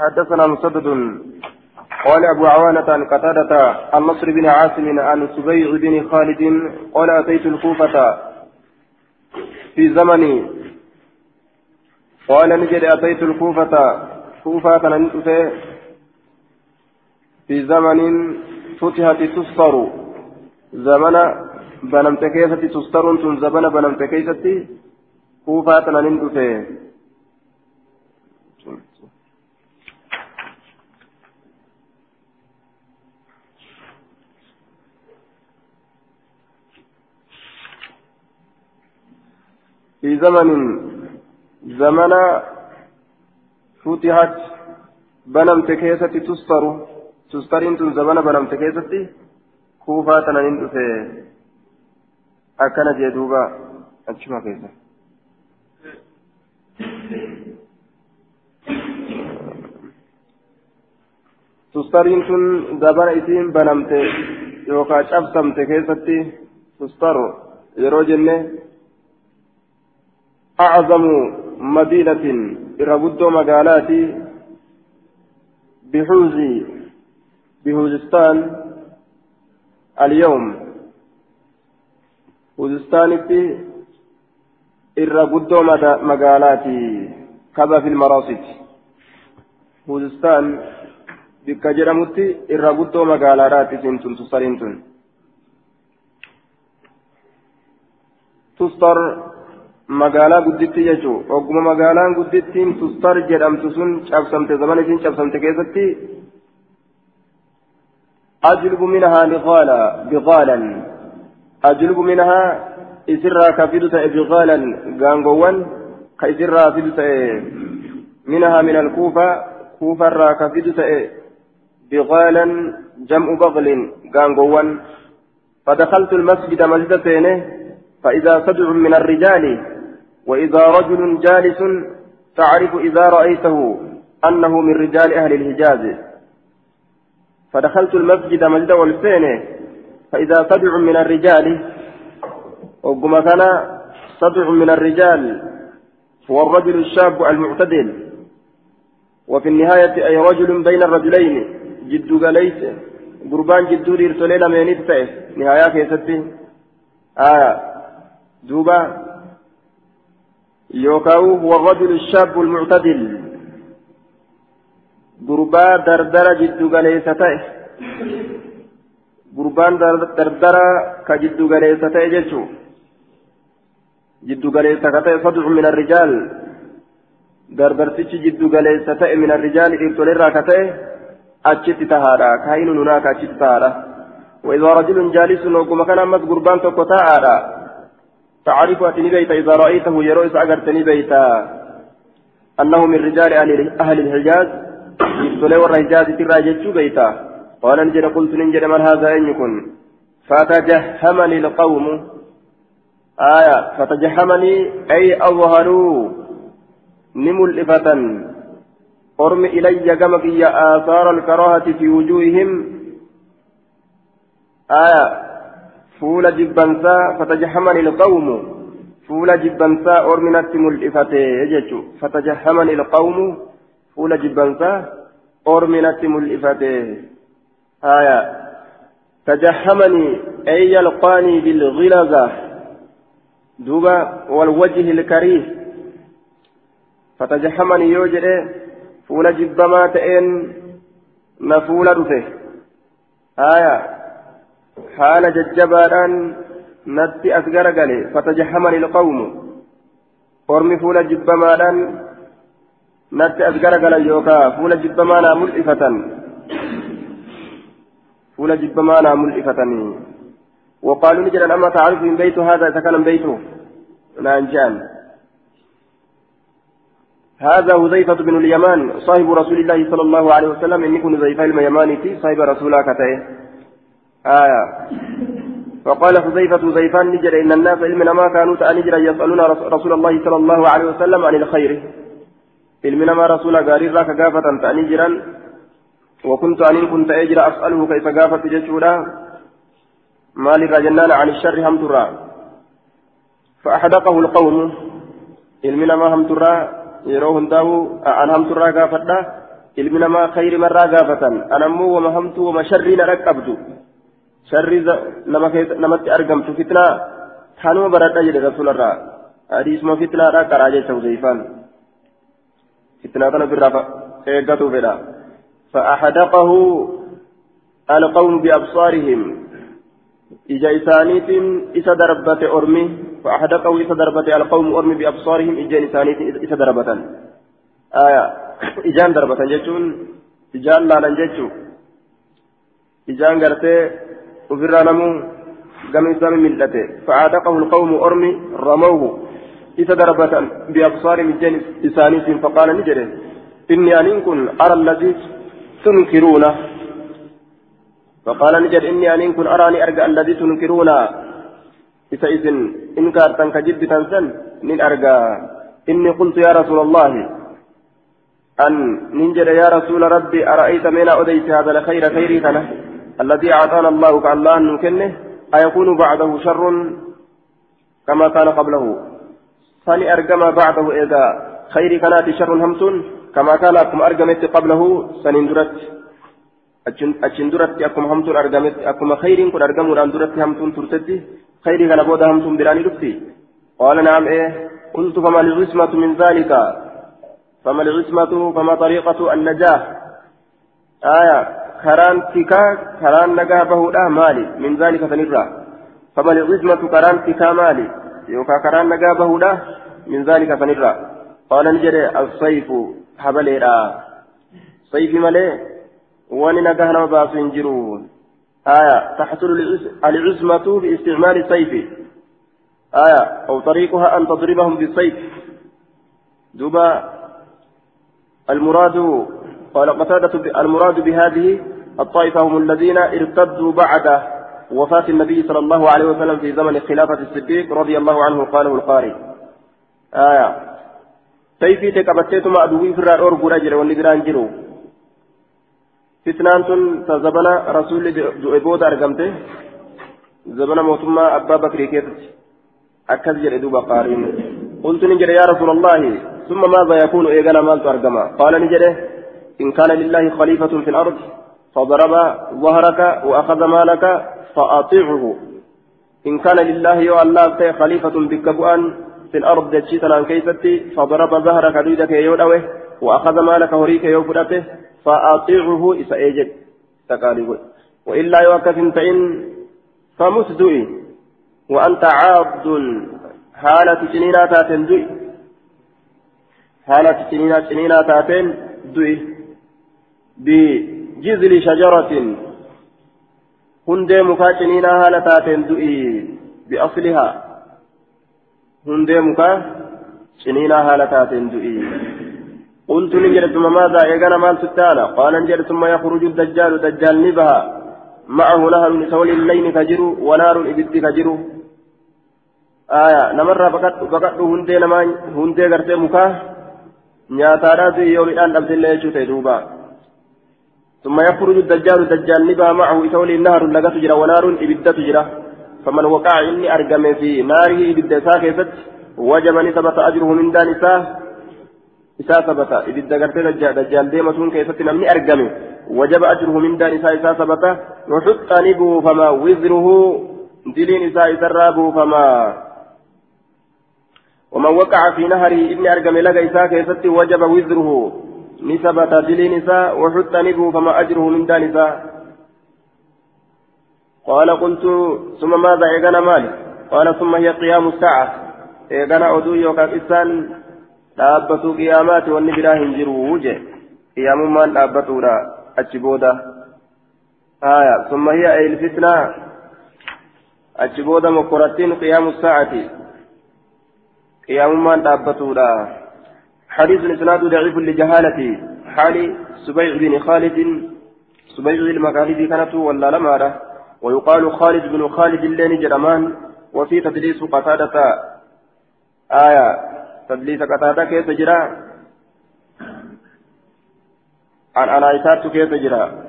حدثنا مسدد قال أبو عوانة عن قتادة عن نصر بن عاصم عن سبيع بن خالد قال أتيت الكوفة في زمني. قال نجد أتيت الكوفة كوفة في زمن فتحت تسطر زمن بنمت كيست تسطر زمن بنمت كيست كوفة ننتفي في زمن زمن فتحت بنمت كيست تستر تسترين تن زمن بنمت كيست كوفا تنانين دفه أكن جدوبا أجمع كيسا. تسترين تن زمن إسين بنمت يوكا شبسمت كيست تستر يرو أعظم مدينة إرغدو مقالاتي بحوز بهوزستان اليوم. هوزستان في إرغدو مقالاتي كذا في المراصد هوزستان bikka jedhamutti irra guddoo magaalaadhaati isin magaalaa gudditti jechuun ogguma magaalaan guddittiin tustar jedhamtu sun cabsamte zaman isiin cabsamte keessatti ajlubu minahaa biqaala biqaalan ajlubu minahaa isirraa ka fidu ta'e biqaalan gaangowwan ka isirraa fidu ta'e minahaa min alkuufa kuufarraa ka fidu ta'e biqaalan jam'u baqlin gaangowwan فدخلت المسجد مسجد فإذا سبع من الرجال وإذا رجل جالس تعرف إذا رأيته أنه من رجال أهل الحجاز. فدخلت المسجد مجد والفين فإذا سبع من الرجال وقم كان سبع من الرجال هو الرجل الشاب المعتدل. وفي النهاية أي رجل بين الرجلين جد قليس قربان جد رسولين من نهاية كيستي. آية دوبا يوكاو هو الرجل الشاب المعتدل. غربا دردرة جد غليسته غربان دردرة كجد غليسته جتشو جد غليسته صدع من الرجال. دردرتش جد غليسته من الرجال إرتول الراكته أجت تهارا كاين هناك أجت تهارا. وإذا رجل جالس وكما كان أمس غربان تكو تهارا. تعرف أتني بيتا إذا رأيته يرويس أغرتني بيتا. أنه من رجال أهل الحجاز. يبتلي والرجاز تراجج بيتا. قال نجد قلت نجد من هذا أن يكون فتجهمني القوم. آية فتجهمني أي أظهروا نملئفة أرم إلي كما آثار الكراهة في وجوههم. آية fuula jibbansaa fatajahamani ilqawmu fuula jibbansaa orminatti mul'ifate jechu fatajahamani ilqawmu fuula jibbansaa orminatti mul'ifate haya tajahamani ay yalqaanii bilghilaza duuba walwajhi ilkariih fatajahamani yoo jedhe fuula jibbamaa ta'een na fuula dhufe haya natti as garagale fatajahamani ilqawmu ormi fuula jibbamaadhaan natti as garagalan yookaa fuula jibbamaa naa mul'ifatan fuula jibbamaa naa mul'ifatanii وقالوا نجد أما تعرف من بيت هذا إذا كان بيته نانجان هذا حذيفة بن اليمان صاحب رسول الله صلى الله عليه وسلم إن يكون حذيفة اليماني صاحب رسولك تيه آية. فقال حذيفة حذيفان نجر إن الناس علمنا ما كانوا تأنجر يسألون رسول الله صلى الله عليه وسلم عن الخير. علمنا ما رسول قاري راك قافة تأنجرا وكنت أن كنت أجر أسأله كيف قافة جسولا مالك جنان عن الشر هم ترى. فأحدقه القوم علمنا ما هم ترى يروهم داو عن هم ترى قافة ilmi namaa khayri marraa gaafatan anammoo wama hamtuu wama sharrii na dhaqqabdu sharrii namatti argamtu fitnaa tanuma baradha jedhe rasuularraa hadiisuma fitnaadha qaraa jecha huzeyfaan fitnaa kana birraa eeggatu fedha فأحدقه القوم بأبصارهم إجا إسانيت إسا دربة أرمي فأحدقه إسا دربة القوم أرمي بأبصارهم إجا إسانيت إسا دربة آية إجان دربة جتون إجان لالا جتون إجان قرتي وفرا نمو قام إسام ملته فأحدقه القوم أرمي رموه إسا دربة بأبصارهم إجا إسانيت فقال نجري إني أن كن أرى الذي تنكرونه فقال نجد إني أن كن أراني أرجع الذي تنكرون إذا إذن إن كارتن كجد تنسن من أرجع إني قلت يا رسول الله أن ننجد يا رسول ربي أرأيت من أديت هذا الخير خيري الذي أعطانا الله كالله نكنه أيكون بعده شر كما كان قبله ثاني أرجم بعده إذا خير كانت شر همسون كما كان أكم أرجمت قبله سنين درت achiin duratti akkuma hamtuun argametti akkuma khayriin kun argamuudhaan duratti hamtuun turtetti khayrii kana booda hamtuun biraanii dhufti qaala naam ee qultu fama lcismatu min dhalika fama lcismatu fama طريقة النجاة آية karaan nagaa bahuudha maali min dhalika sanirra fama lcismatu karaan tikaa maali yookaan karaan nagaa bahuudha min dhalika sanirra qaala ni jedhe asayfu habaleedha sayfi malee wani nagaa nama baasu hin jiru آية تحصل العزمة باستعمال السيف آية أو طريقها أن تضربهم بالسيف دبا المراد قال قتادة المراد بهذه الطائفة هم الذين ارتدوا بعد وفاة النبي صلى الله عليه وسلم في زمن خلافة الصديق رضي الله عنه قاله القارئ آية سيفي تكبتيتما أدوي فرار أورغو رجل والنبران جرو fitnaan tun ta zabana rasuulli du'e booda argamte zabana mootummaa abbaa bakrii keessatti akkas jedhe duuba qaariin qultu ni jedhe yaa rasuula allaahi summa maadha yakuunu eegana maaltu argama qaala ni jedhe in فضرب ظهرك وأخذ مالك فأطيعه. إن كان لله يو الله خليفة بكبؤان في الأرض جتشيتنا كيستي فضرب ظهرك دويدك يودوه وأخذ مالك هريك يوفرته فأطيعه إسأجد تقالي وإلا يوكف تئن فمسدئ وأنت عاض حالة سنينا تاتن دئ حالة سنينا سنينا تاتن دئ بجذل شجرة. هندي مكا سنينا حالة تاتن دئ بأصلها. هندي مكا سنينا حالة تاتن دئ قلت نجد ثم ماذا إيقنا مال ستانا. قال نجد ثم يخرج الدجال دجال نبها. معه نهر سول الليل كجر ونار إبد كجر آية نمر فقط هندي نما هندي غرتي مكاه يوم الآن عبد الله يشوت دوبا. ثم يخرج الدجال دجال نبها معه سول النهر لقى تجرى ونار إبد تجرى فمن وقع إني أرقم في ناره إبد ساكست وجب نسبة أجره من دان ساه isaa sabata ibidda gartee dajjaal deematuun keessatti namni argame wajaba ajruhu mindaan isaa isaa sabata nuxuxxa ni buufama wizruhu diliin isaa isarraa buufama ومن وقع في نهره إني أرقم لك إساء كيستي وجب وزره نسبة دلين إساء وحط نبه فما أجره من دان إساء قال قلت ثم ماذا إيقنا مالي قال ثم هي قيام الساعة إيقنا أدو يوكا إسان dhaabbatuu qiyaamaati wanni biraa hin jiru je qiyaamummaan dhaabbatuudha achi booda haya summa hiya ilfitnaa achi booda mokkorattiin qiyaamu saacati qiyamummaan dhaabbatuudha حديث الإسناد ضعيف لجهالة حال سبيع بن خالد سبيع المكاليد كانت ولا لمارة ويقال خالد بن خالد اللين جرمان وفي تدليس قتادة آية تدليس قتادة كيف جرى؟ عن أنايسات كيف جرى؟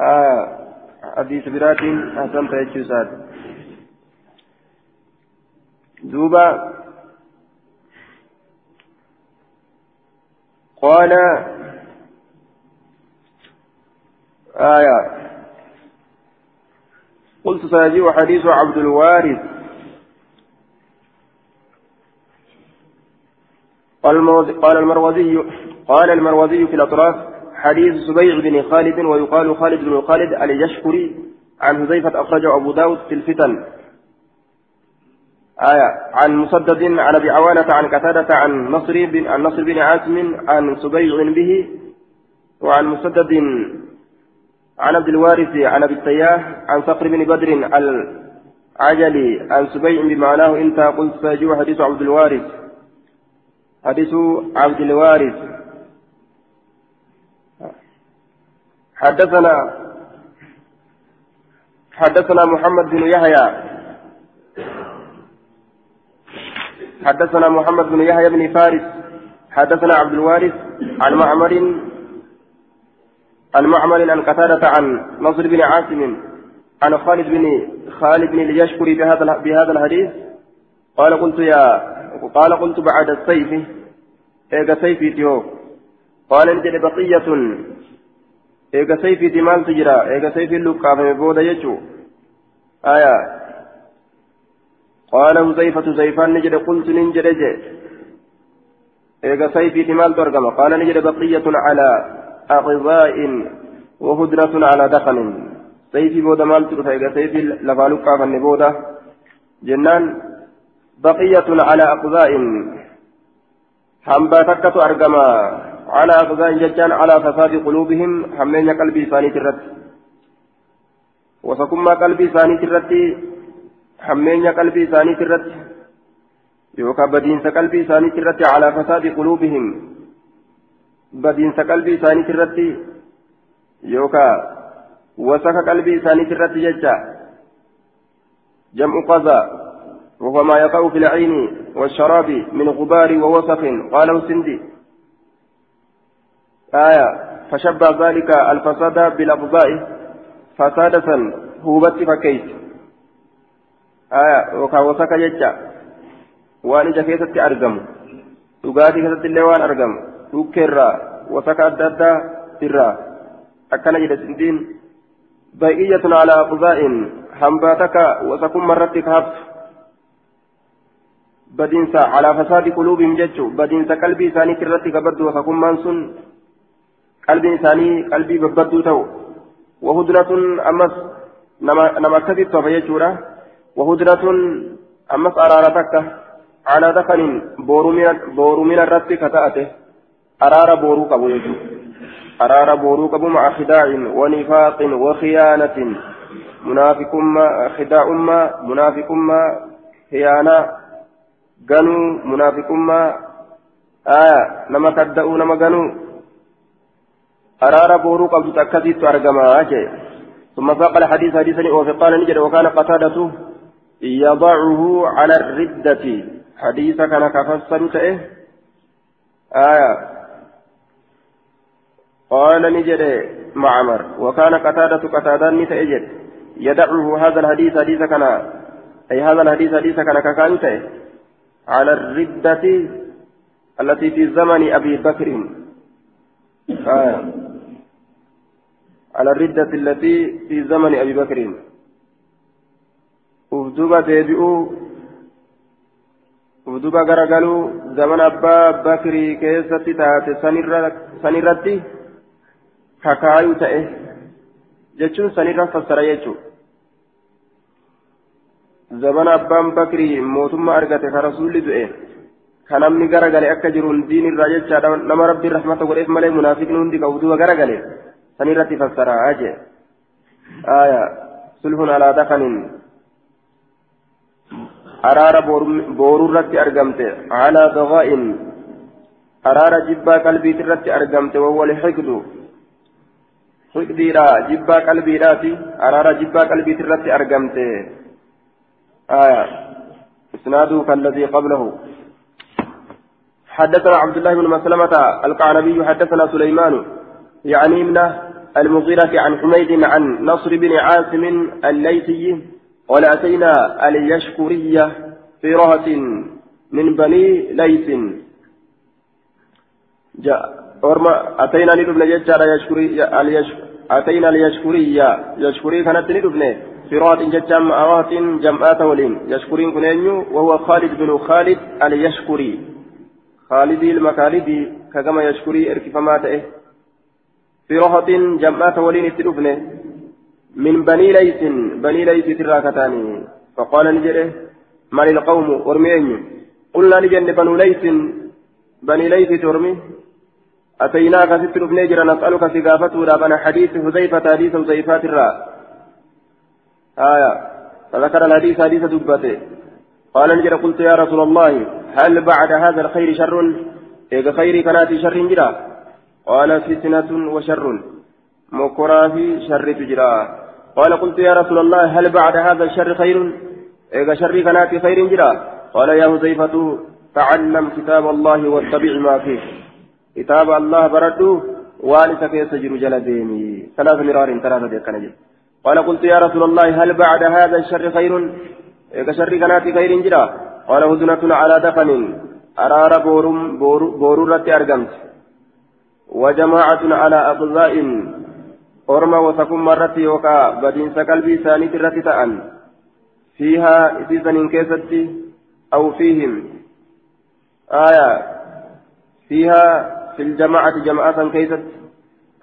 آه حديث برات حسن تيجوسات دوبا. قال آية. قلت سيجيء حديث عبد الوارث. قال المروزي قال المروزي في الأطراف حديث سبيع بن خالد ويقال خالد بن خالد اليشكري عن حذيفة أخرجه أبو داود في الفتن. آية عن مسدد عن أبي عوانة عن قتادة عن نصر بن عن نصر بن عاصم عن سبيع به وعن مسدد عن عبد الوارث عن أبي التياه عن صقر بن بدر العجلي عن سبيع بمعناه انت قلت سيجوع حديث عبد الوارث. حديث عبد الوارث. حدثنا حدثنا محمد بن يحيى حدثنا محمد بن يحيى بن فارس حدثنا عبد الوارث عن معمر عن معمر عن قتادة عن نصر بن عاصم عن خالد بن خالد بن ليشكري بهذا بهذا الحديث قال قلت يا قال قلت بعد السيف إيجا سيفي تيو؟ قال نجد بقية إيجا سيفي تمال تجرى إيجا سيفي اللقاء فمبودا يجو؟ آية قال حذيفة زيفان نجد قلت ننجد إيجا سيفي تمال ترجم قال نجد بقية على أغذاء وهدرة على دخل سيفي بودا مال ترفع إيجا سيفي لفالوكا فنبودا جنان بقية على أقذاء hambaa takkatu argama calaa qadaan jechaan calaa fasaadi quluubihim hammeenya qalbii isaaniiti irratti wasakummaa qalbii isaaniiti irratti hammeenya qalbii isaaniiti irratti yookaan badiinsa qalbii isaaniiti irratti calaa fasaadi quluubihim badiinsa qalbii isaaniiti irratti yookaan wasaka qalbii isaaniiti irratti jecha jam'u qazaa وهو ما يقع في العين والشراب من غبار ووسخ قاله سندي آية فشبه ذلك الفساد بالأبضاء فسادة هوبت فكيت آية وكا وسك ججا وان إجا كيست أرقم waan argamu dhukkeerraa wasaka adda addaa irraa akkana jedhe sindiin baay'iyyatun alaa quzaa'in hambaa takka wasakumma irratti kaabtu بدينسا على فساد قلوبهم جتشو بدينسا قلبي ثاني كرتي كبدو وككمان سن قلبي ثاني قلبي ببدو تو وهدرة أمس نما نما كذب فيجورا وهدرة أمس أرارتك على دخل بورو من بورو الرب كتأته. أرار بورو كبو يجو. أرار بورو كبو مع خداع ونفاق وخيانة. منافق ما خداع ما منافق ما خيانة. ganuu munaafiqummaa aya nama kadda'uu nama ganuu araara booruu qabdu akkasiittu argamaa jee ثم ساق الحديث حديثا وفقال نجد وكان قتادة يضعه على الردة. حديث كان كفسر تئه آية. قال نجد معمر. وكان قتادة قتادة نتأجد يدعه هذا الحديث حديث كان أي هذا الحديث حديث كان ككان تئه على الردة التي في زمن أبي بكر. آه. على الردة التي في زمن أبي بكر. Ufduba deebi'uu ufduba garagaluu zaman abbaa bakrii keessatti taate sanirratti kakaayuu ta'e jechuun sanirra fassara jechuudha zabana abbaan bakrii mootummaa argate ka rasuulli du'e ka namni garagale akka jiruun diin irraa jechaadha nama rabbiin rahmata godheef malee munaafiqni hundi qabu duuba garagale san irratti fassaraa jee sulhun alaa dakanin araara booruu irratti argamte alaa dagaa'in araara jibbaa qalbiiti irratti argamte wawwal xiqdu xiqdiidha jibbaa qalbiidhaati araara jibbaa qalbiiti irratti argamte آية إسناده كالذي قبله حدثنا عبد الله بن مسلمة القعنبي حدثنا سليمان يعني من المغيرة عن حميد عن نصر بن عاصم الليثي قال أتينا اليشكرية في رهة من بني ليث. جاء orma atayna ni dhufne jechaadha atayna alyashkuriya yashkurii kanatti ni dhufne صراط جتام أوات جمعات ولين يشكرين كنينيو وهو خالد بن خالد اليشكري. خالد المكالدي كما يشكري اركفمات إيه في رهط جمعات ولين اتلفنه من بني ليس بني ليس تراكتاني فقال نجره من القوم؟ ورمين قلنا نجن بنو ليس بني ليس ترمي. أتيناك ستر بنجر نسألك ثقافته رابنا حديث حذيفة حديث حذيفات الرأس آية. فذكر الحديث حديث دبته. قال نجر قلت يا رسول الله هل بعد هذا الخير شر؟ إذا خير كانت شر جرا. قال فتنة وشر. مكرا في شر تجرا. قال قلت يا رسول الله هل بعد هذا الشر خير؟ إذا شر كانت خير جرا قال يا حذيفة تعلم كتاب الله واتبع ما فيه. كتاب الله بردو وانس كيس جر جل ديني ثلاث مرار ثلاثة دقيقة قال قلت يا رسول الله هل بعد هذا الشر خير؟ إذا شر كانت خير جرا قال هدنة على دفن. أرار بورم بورورة أرقمت وجماعة على أقضاء أرمى وتكون مرة يوكا بدين قلبي ثاني ترتي تأن فيها ishii keessatti أو فيهم آية فيها في الجماعة jamaa'aa keessatti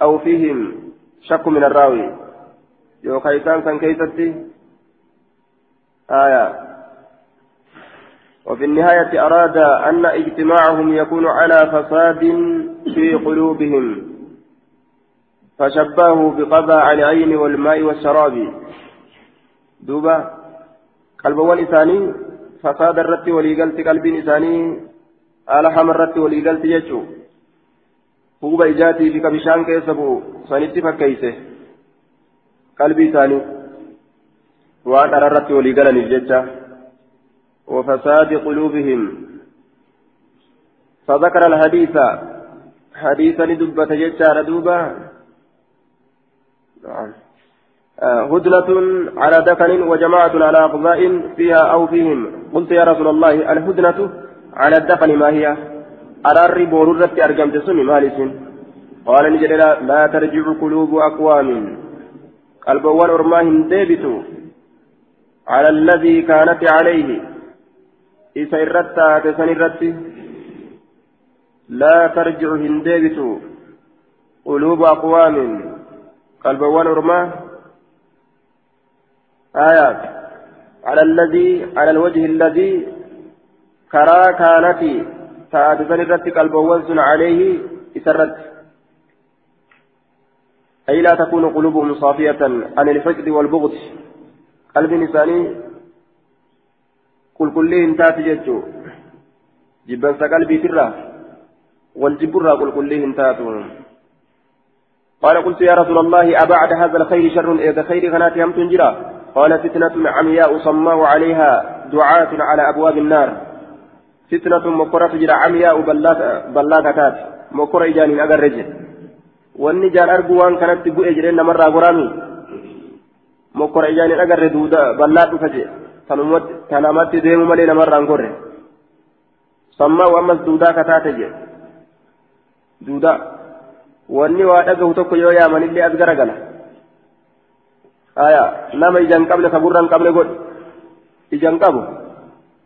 أو فيهم شك من الراوي yookaan isaan keessatti آية وفي النهاية أراد أن اجتماعهم يكون على فساد في قلوبهم فشبهه بقذاء العين والماء والشراب. دوبا قلب ولساني فساد الرت وليقلت قلب على حمر الرت وليقلت يجو هو بيجاتي في كبشان كيسبو سنتي فكيسه. قلبي ثاني وأن أررت وليقلني الججة وفساد قلوبهم. فذكر الحديث. حديثا لدبة ججة دوبا. نعم هدنة على دكن وجماعة على أقضاء فيها أو فيهم. قلت يا رسول الله الهدنة على الدفن ما هي؟ أرار بورورة أرقمت سمي مالس قال نجد لا ترجع قلوب أقوام. قلبوان أرماهم ديبتوا على الذي كانت عليه. إذا إردت تسن إردت لا ترجع هندبت قلوب أقوام. قلبوان أرماه آيات. على الذي على الوجه الذي كرا كانت تاتسن إردت قلبوان عليه إسرت أي لا تكون قلوبهم صافية عن الفقد والبغض. قلب إنساني كل كلهم تاتي جتو جبنس قلبي ترى. والجبرة كل كلهم تاتون قال قلت يا رسول الله أبعد هذا الخير شر؟ إذا خير كانت يم تنجرا قال فتنة عمياء صماء عليها دعاة على أبواب النار. فتنة مقرة جرا عمياء بلاغتات مقرة إجاني أجر رجل. والنجار أرجوان كانت تبوء جرين مرة hin agarre duuda bal'aa dhufa jee kanamatti deemu malee namarraan gorre sammaa ammas duudaa kataate jee duudaa wanni waa dhagahu tokko yoo yaamanillee as garagala aya nama ijaan qabne ka gurraan qabne godhe ijaan qabu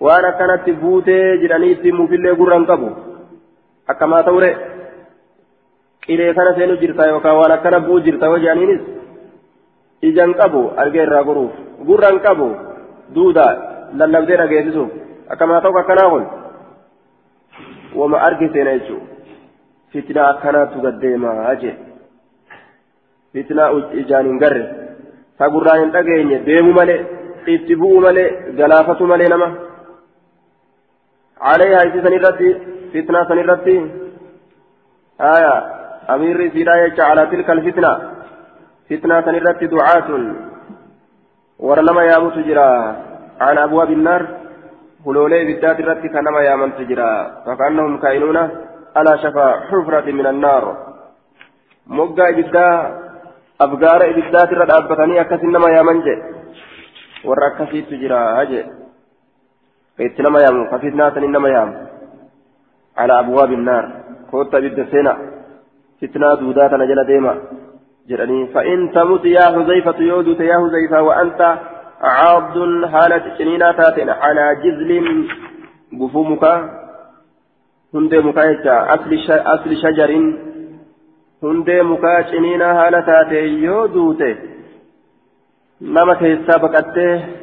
waan akkanatti buutee jedhanii ittiin muufillee gurraan qabu akkamaa ta'ure qilee kana seenu jirta yookaan waan akkana bu'u jirta yoo jedhaniinis ijaan qabu argee irraa goruuf gurraan qabu duuda lallabdee dhageessisuuf akkamaa ta'u akkanaa kun wama argiseena jechuudha fitnaa ijaan hin garre. Ta gurraan hin dhageenye deemu malee itti bu'u malee galaafatu malee nama. عليها إذا سنرتي فتنة سنرتي آية أمير سيدا على تلك الفتنة فتنة سنرت دعاة ورنما يا تجرى على أبواب النار هلولي بالذات الرت كنما يا من تجرى فكأنهم كائنون على شفا حفرة من النار. مقا إبدا أبقار إبدات الرد أبتني أكسنما يا من جي. وركسي تجرى هجي. إتنما يا من ففتنة إنما يا على أبواب النار. كوتا بالدسينة فتنة دودا نجل ديما. جراني فإن تمت يا حذيفة يودت يا حذيفة وأنت عاض حالة تاتين على جزل قفومك هندي مكايتا أصل شجر هندي مكا سنينة حالة تاتين يودوت نما كيسا بكته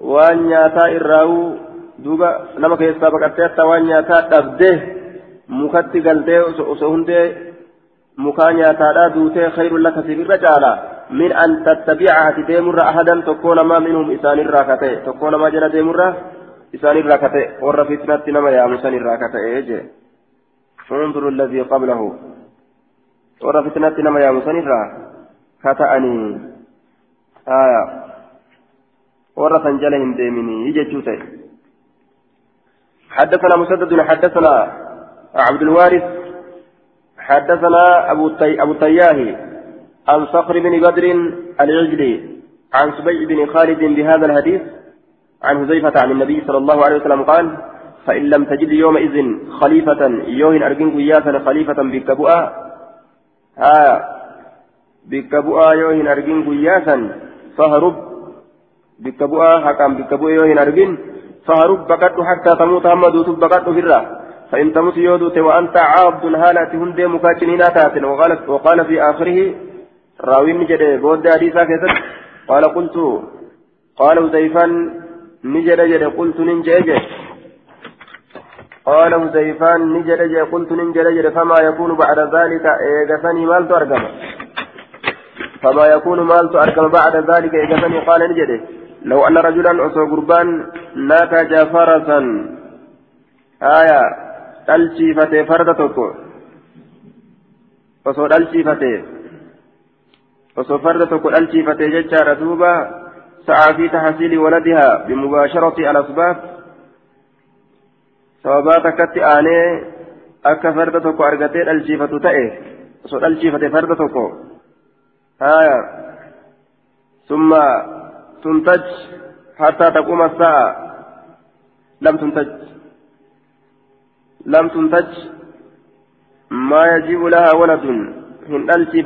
waan nyaataa irraa'uu duuba nama keessaa baqattee hatta waan nyaataa dhabdee mukatti galtee osoo hundee mukaa nyaataadhaa duutee khayrun laka siif irra caala min an tattabica ati deemurra ahadan tokkoo namaa minhum isaanirraa ka ta'e tokkoo namaa jala deemurra warra fitnatti nama yaamusan irraa ka ta'e jee انظر الذي قبله yaamusanirraa ka ta'anii aya warra san jala hin deeminii jechuu ta'e حدثنا مسدد حدثنا عبد الوارث حدثنا أبو, التي... أبو التياهي عن صخر بن بدر العجلي عن سبيع بن خالد بهذا الحديث عن هزيفة عن النبي صلى الله عليه وسلم قال فإن لم تجد يومئذ خليفة يوهن أرجنك إياسا خليفة بكبؤا. آه بكبؤا يوهن أرجنك إياسا فهرب. بكبؤا حكم بكبؤا يوهن أرجن فهرب بكت حتى تموت هم دوت بكت الرّ فإن تمت يودوت وأنت عابد هالة هندي مكاتنين تاتن وقال, وقال في آخره راوي نجد بود حديثا كذا قال قلت قال وزيفان نجد جد قلت ننجد قال وزيفان نجد جد قلت ننجد جد فما يكون بعد ذلك إيغفني مال ترقم فما يكون مال ترقم بعد ذلك إيغفني قال نجد. لو أن رجلا أسو قربان ناتج فرسا آية dhalchiifate farda tokko osoo dhalchiifate osoo farda tokko dhalchiifate jechaadha duuba waladihaa bimubaasharati alasbaab sababaa takkatti aanee akka farda tokko argatee dhalchiifatu ta'e osoo dhalchiifate farda tokko haya summa tuntaj hattaa taquma sa'a lam tuntaj لم تنتج ما يجيء لها ولد هن ألتي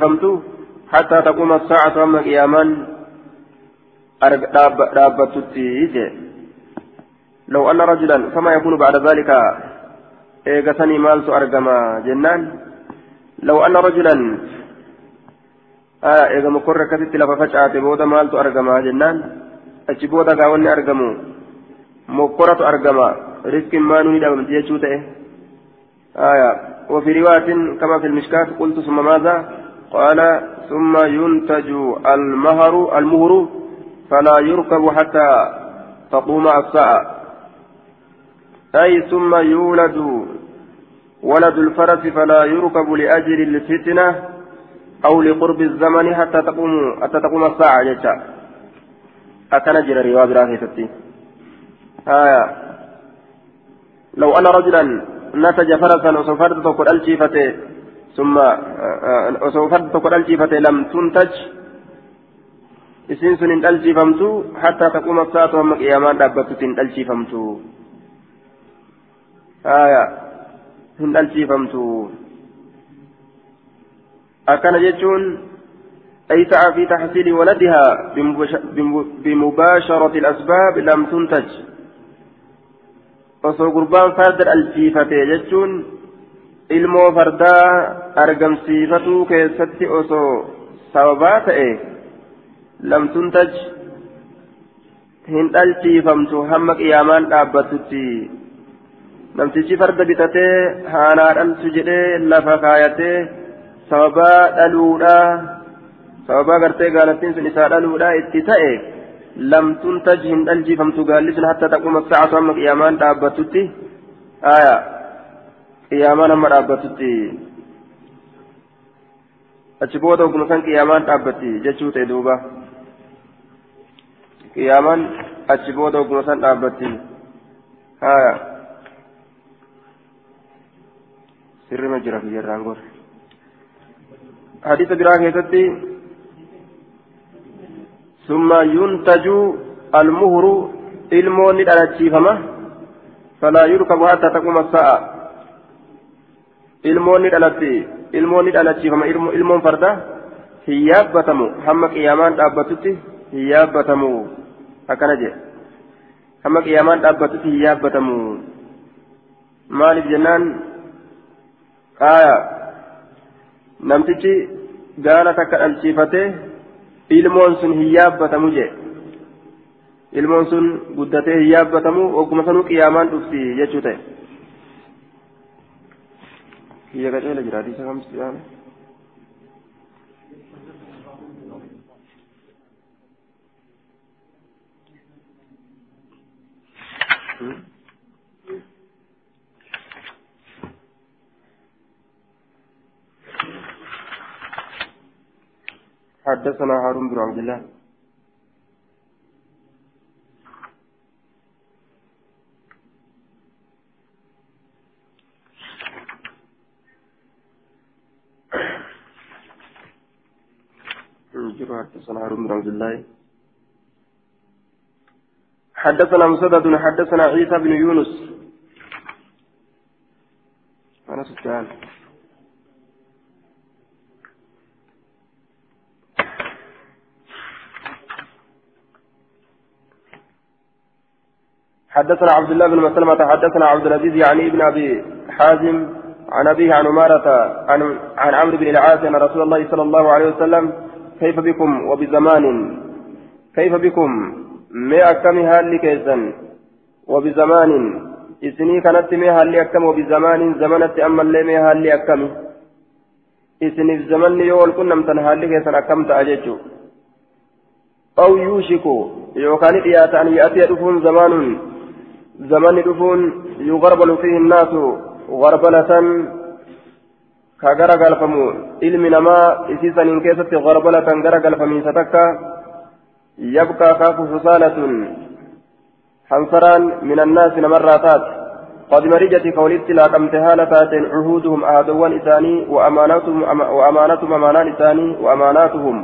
حتى تقوم الساعة أما لو أن رجلا فما يكون بعد ذلك إيغسني مالت أرقما جنان. لو أن رجلا آه إيغا مكر كتت لففتشات بودا مالت أرقما جنان. أجي بودا قاوني أرقمو. مكرة أرقما. رزق ما نريد أن تجيشو آية. وفي رواية كما في المشكاة قلت ثم ماذا؟ قال ثم ينتج المهر المهر فلا يركب حتى تقوم الساعة أي ثم يولد ولد الفرس فلا يركب لأجل الفتنة أو لقرب الزمن حتى تقوم حتى تقوم الساعة جتا أكنجر رواية راهي آية. لو أن رجلا نتج فرسا وسوف تقول الجيفته ثم وسوف تقول الجيفته لم تنتج isiin sun hin dhalchifamtu hattaa taquma saatu hamma qiyaamaan dhaabbattutti hin dhalchifamtu haya hin dhalchifamtu akkana jechuun أي سعى في تحصيل ولدها بمباشرة الأسباب لم تنتج osoo gurbaan farda dhalchiifate jechuun ilmoo fardaa argamsiifatuu keessatti osoo sababaa ta'e lamtuntaj hin dhalchiifamtu hamma qiyaamaan dhaabbattutti namtichi farda bitatee haanaa dhaltu jedhee lafa kaayatee sababaa dhaluudhaa sababaa gartee gaalattiin sun isaa dhaluudhaa itti ta'e. لم تنتج هن ألجي فمتقالس حتى تقوم الساعة أما قيامان دابتتي آية قيامان أما دابتتي أتشبوت وكما كان قيامان دابتي جتشوت دوبا قيامان أتشبوت وكما كان دابتي آية سر مجرى في جرانغور حديث براكة ثم ينتج المهر المون الأتشيفمة فلا يركب حتى تقوم الساعة المون الأتي ilmoon ni dhalachiifama ilmoon farda hin yaabbatamu hamma qiyaamaan dhaabbatutti hin yaabbatamu akkana jedhe hamma qiyaamaan dhaabbatutti hin yaabbatamu maaliif jennaan qaaya namtichi gaala takka dhalchiifatee ilmoon sun hin yaabbatamu jedhe ilmoon sun guddatee hin yaabbatamu ogguma sanuu qiyaamaan dhufti jechuu ta'e. kiyya qaceela jiraati isa حدثنا هارون بن عبد الله. حدثنا هارون بن عبد الله. حدثنا مسدد حدثنا عيسى بن يونس. أنا سفيان حدثنا عبد الله بن مسلمة حدثنا عبد العزيز يعني ابن أبي حازم عن أبيه عن أمارة عن عن عمرو بن العاص أن رسول الله صلى الله عليه وسلم كيف بكم وبزمان؟ كيف بكم؟ ما أكم هالي كيسا وبزمان. إسني كانت ما هالي أكم وبزمان. زمنت أما اللي ما هالي أكم. إسني في زمن يول كنا متن هالي كيسا أكم تأججو. أو يوشكو. يوكان إيات أن يأتي دفون زمان. زمان دفون يغربل فيه الناس. غربلة ka gara galfamu ilmi namaa isiisaniin keessatti garbalatan gara galfamiinsa takka kaafu fusaalatun hansaraan min annaasi namarraa taate قد مرجت كولدت لا كم تهالة عهودهم أهدوان إساني وأماناتهم وأماناتهم أمانات إساني وأماناتهم.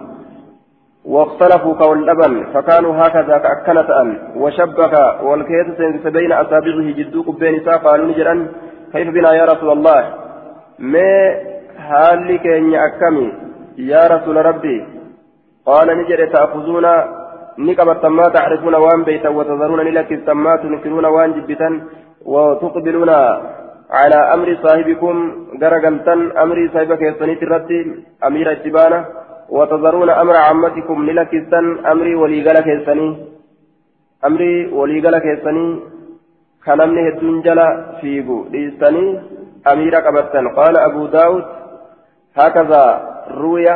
واختلفوا كول لبن فكانوا هكذا كأكنة أن. وشبك والكيس بين أصابعه جدوك بين قالوا نجرا كيف بنا يا رسول الله؟ mee haalli keenya akkami yaa rasuula rabbii qaala ni jedhe maa tacrifuuna waan beeytan watadaruuna ni lakkistan maa tunkiruuna waan jibbitan وتقبلون على أمر صاحبكم درجلتن أمر صاحب كيسانيت الرد أمير الجبانة وتذرون أمر عمتكم للكستن أمري وليقل كيساني أمري وليقل كيساني كنمني الدنجل فيبو ليستني أمير قبطا قال أبو داود هكذا روي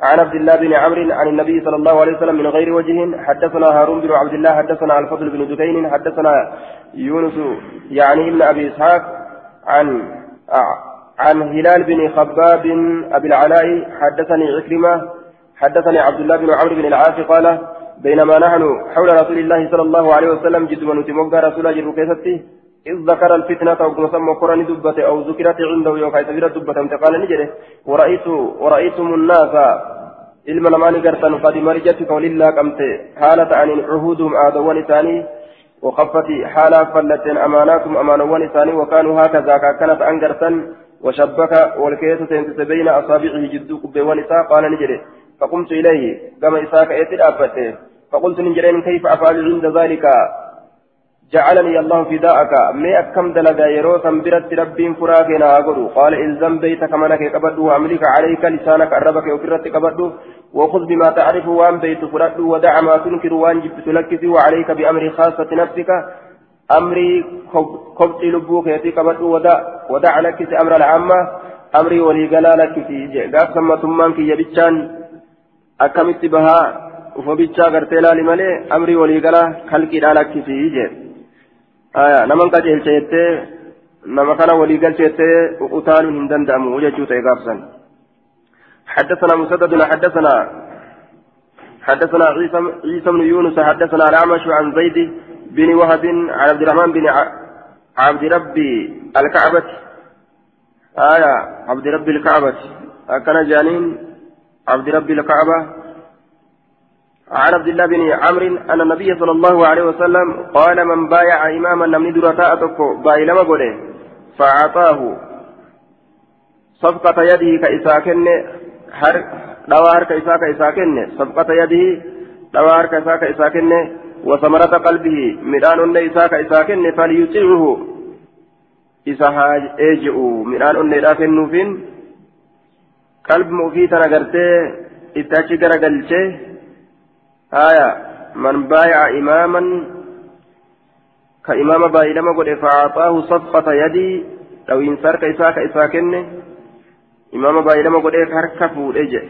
عن عبد الله بن عمرو عن النبي صلى الله عليه وسلم من غير وجه حدثنا هارون بن عبد الله حدثنا الفضل بن دكين حدثنا يونس يعني ابن أبي إسحاق عن عن هلال بن خباب أبي العلاء حدثني عكرمة حدثني عبد الله بن عمرو بن العاص قال بينما نحن حول رسول الله صلى الله عليه وسلم جد ونتموقع رسول الله جل إذ ذكر الفتنة وكما سمى قرآن دبته أو ذكرت عنده يوم كيف دبته قال نجده. ورأيت ورأيتم الناس ilma namaani gartan qad marjatti kawlillaa qabte haala ta'aniin cuhuudum aadawwan isaanii وخفت حالا فلتين أماناتهم أمانوان إساني وكانوا هكذا كان أنقرتا وشبك والكيس تنتس بين أصابعه جدوك بيوان إساء. قال نجري فقمت إليه. كما إساء كأيتي فقلت نجرين كيف أفعل عند ذلك؟ جعلني الله فداءك. مي أكم دلقا يروسا برت ربين فراغنا أقول. قال إلزم بيتك منك كبدو وأملك عليك لسانك. أربك وكرت كبدو وخذ بما تعرف وأن بيت فرد ودع ما تنكر وأن جبت لك وعليك بأمر خاصة نفسك. أمري خبط لبوك يتي كبدو ودع ودع لك أمر العامة. أمري ولي لك في قاف ثم ثمانك يبتشان. أكمت بها. وفبتشا قرتلا لملي. أمري ولي قال خلقي لك في جيب. Aya naman qajeelcha jettee nama kana walii galcha jettee utaaluun hin danda'amu jechuu ta'e gaafsan. حدثنا مسدد حدثنا حدثنا عيسى عيسى بن يونس حدثنا الأعمش عن زيد بن وهب عن عبد الرحمن بن عبد ربي الكعبة آية عبد ربي الكعبة كان جانين عبد ربي الكعبة عن عبد الله بن عمرو أن النبي صلى الله عليه وسلم قال من بايع إماما نمني درتاء تكو باي لما قوله؟ فأعطاه. صفقة يده كإساكن هر دوا هرك إساك إساكن صفقة يده دوا هرك إساك إساكن وثمرة قلبه مدان أن إساك إساكن فليطيعه. إساها إيجئوا. مدان أن إساكن نوفين قلب مفيتا نغرتي إتاچي غرغلچه آية من بايع إماما كإمام بايلما قد فأعطاه صفقة يدي لو إنسار كإساك إساكن إمام بايلما قد كركفوا إجئ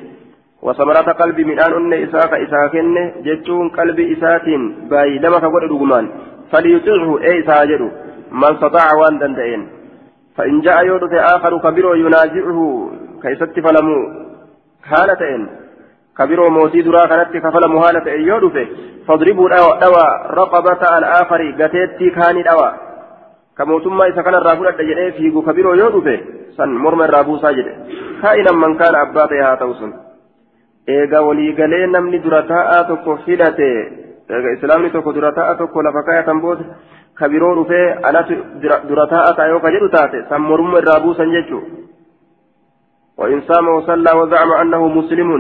وثمرة قلب مدان أن إساك إساكن جتون قلب إساتين بايلما كقد رغمان فليطيعه إي ساجد من استطاع وأن دندئين فإن جاء يورث آخر كبير ينازعه كيست فلمو كبير موتي درا كانت كفلمو حالة يورث فاضربوا دوا رقبة الآخر قتيتي كان دوا كموتما إذا كان الرابون الدجنة فيقو كبير يورث سن مرمى الرابو ساجد كائنا من كان أباتها توسن eega islaamni tokko dura taa'aa tokko lafa kaayatan booda ka biroo dhufee anatu dura taa'aa ta'a yoo ka jedhu taate san mormuma irraa buusan jechuudha. وإن صام وصلى وزعم أنه مسلم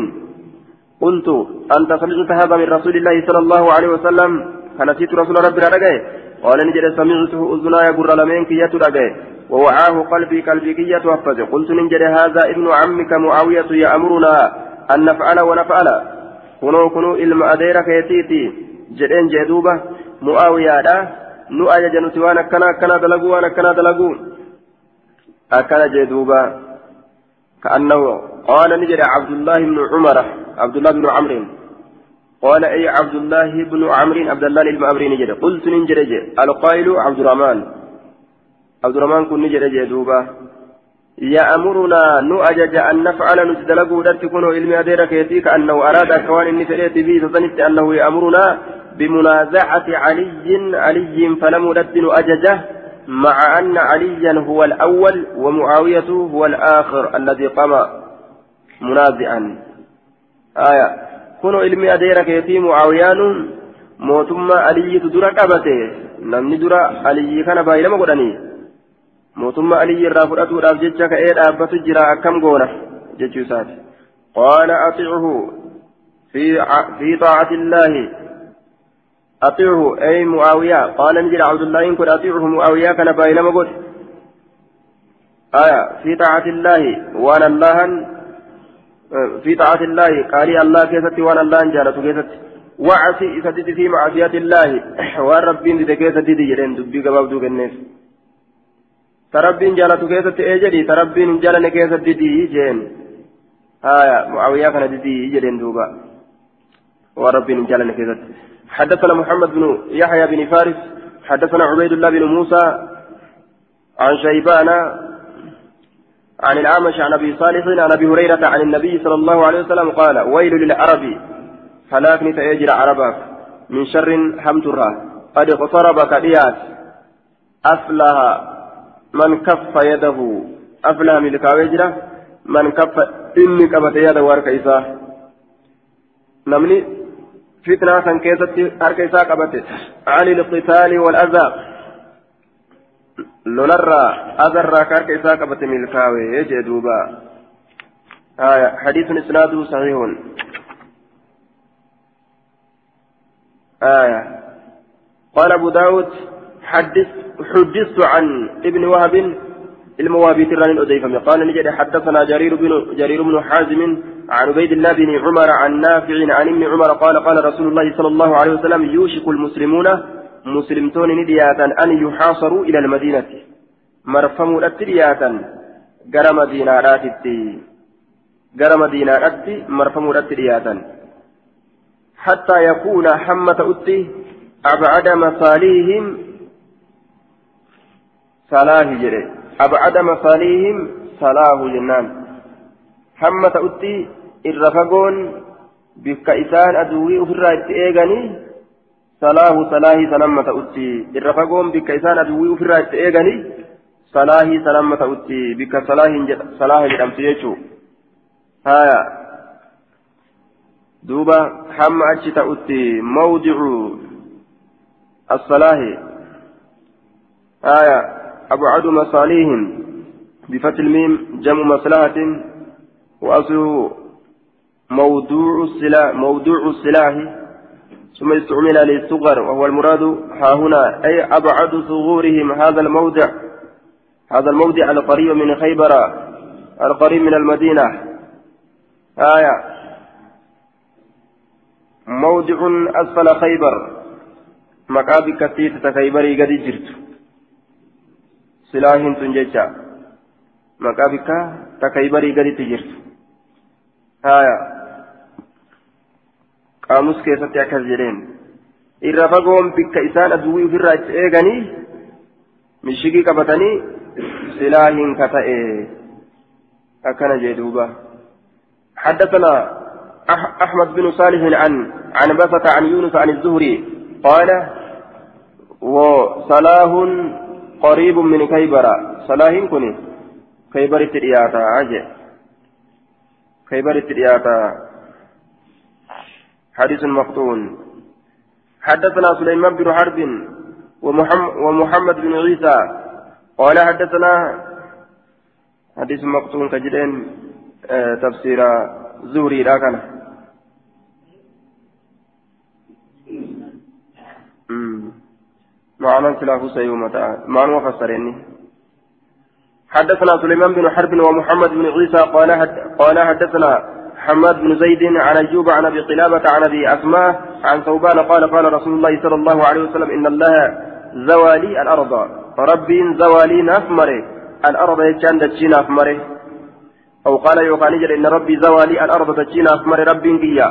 قلت أنت سمعت هذا من رسول الله صلى الله عليه وسلم؟ فنسيت رسول ربي رجعه قال نجد سمعته أذناي قر لمن كية رجعه ووعاه قلبي قلبي كية وحفظ قلت نجد هذا ابن عمك معاوية يأمرنا أن نفعل ونفعل. كنو كنو إلما أدير كيتيتي. جدين جدوبة. معاوية nuti waan akkana akkana dalaguu waan akkana dalaguu akkana jee duuba كأنه قال نجد عبد الله بن عمر عبد الله بن عمرو. قال أي عبد الله بن عمرو عبد الله بن عمرو نجد قلت نجد القائل عبد الرحمن عبد الرحمن كن نجد دوبا. يأمرنا نؤجج أن نفعل نتدلقوا لا تكون علمي أديرك يتي كأنه أراد كوان النفرية به فظننت أنه يأمرنا بمنازعة علي علي فلم ندن أججه مع أن عليا هو الأول ومعاوية هو الآخر الذي قام منازعا. آية. كونوا علمي أديرك يتي معاويان موتما علي تدرى قبته نمني درى علي كان بايلما قدني. موتما علي الرافضة راف جتشك أبت جرا أكم قونا. جتشو قال أطيعه. في في طاعة الله. أطيعه أي معاوية. قال نجد عبد الله إن كنت أطيعه معاوية كان بايلما قد آية في طاعة الله وأنا الله في طاعة الله. قال الله كيست وأنا الله جالت كيست وعسي إسدد في معصية الله. والرب إذا كيست دي جرين دبي قباب دوك الناس. تربين جالت كيست إيجري تربين جالن كيست دي جين. آية معاوية كان دي جرين دوبا ورب جالن كيست حدثنا محمد بن يحيى بن فارس حدثنا عبيد الله بن موسى عن شيبان عن الأعمش عن أبي صالح عن أبي هريرة عن النبي صلى الله عليه وسلم قال ويل للعرب هلاكني تأجر عربك من شر حمترا قد اقترب كديات أفلح من كف يده. أفلح من الكاوجرة من كف إني كبت يده وارك إساه نمني فتنة كان كيست أرك إساه كبت عن القتال والأذى لنرى أذرى كارك من الكاوي يجي دوبا آية حديث إسناده صحيح آية قال أبو داود حدث حدثت عن ابن وهب الموابي تران أديفم قال ni jedhe حدثنا جرير بن جرير بن حازم عن عبيد الله بن عمر عن نافع عن ابن عمر قال قال رسول الله صلى الله عليه وسلم يوشك المسلمون muslimtoonni ni dhiyaata أن يحاصروا إلى المدينة. marfamuu itti dhiyaata gara مدينة raatti gara مدينة raatti marfamuu itti dhiyaata حتى يكون hamma ta'utti أبعد مصاليهم. صلاة جري أبعد مصاليهم. صلاة جنان حمة أتي الرفقون بك إسان أدوي أفرا إتئيغني صلاه صلاه سلامة أتي الرفقون بك إسان أدوي أفرا إتئيغني صلاه سلامة أتي بك صلاه صلاه جرمت يجو هايا دوبا حم أجت أتي موضع الصلاة آية أبعد مصاليهم بفتح الميم جمع مصلحة وأصله موضوع السلاح موضوع السلاح ثم استعمل للصغر وهو المراد ها هنا أي أبعد صغورهم هذا الموضع. هذا الموضع القريب من خيبر القريب من المدينة. آية. موضع أسفل خيبر. مكابك كتيت خيبري قد جرت. سلاح تنجيشا. مكابك تخيبري قد تجرت. آية qaamus keessatti akkas jedheen irra fagoon bikka isaan aduwwii ofirraa itti eeganii mishigii qabatanii silaa hin kata'e akkana jee duuba حدثنا أحمد بن صالح عن عنبسة عن يونس عن الزهري قال وسلاح قريب من خيبر سلاح kuni خيبر itti dhiyaata عجل خيبر itti dhiyaata حديث مقطون حدثنا سليمان بن حرب ومحمد, بن عيسى. قال حدثنا حديث مقطون كجدين آه تفسير زوري راكنا معنى خلاف سيومة. معنى فسرني حدثنا سليمان بن حرب ومحمد بن عيسى قال قال حدثنا حماد بن زيد عن أيوب عن أبي قلابة عن أبي أسماء عن ثوبان قال قال رسول الله صلى الله عليه وسلم إن الله زوالي الأرض. ربي زوالي نفمره الأرض يجان دجين أفمره أو قال يوقع نجل إن ربي زوالي الأرض دجين أفمره ربي قيا.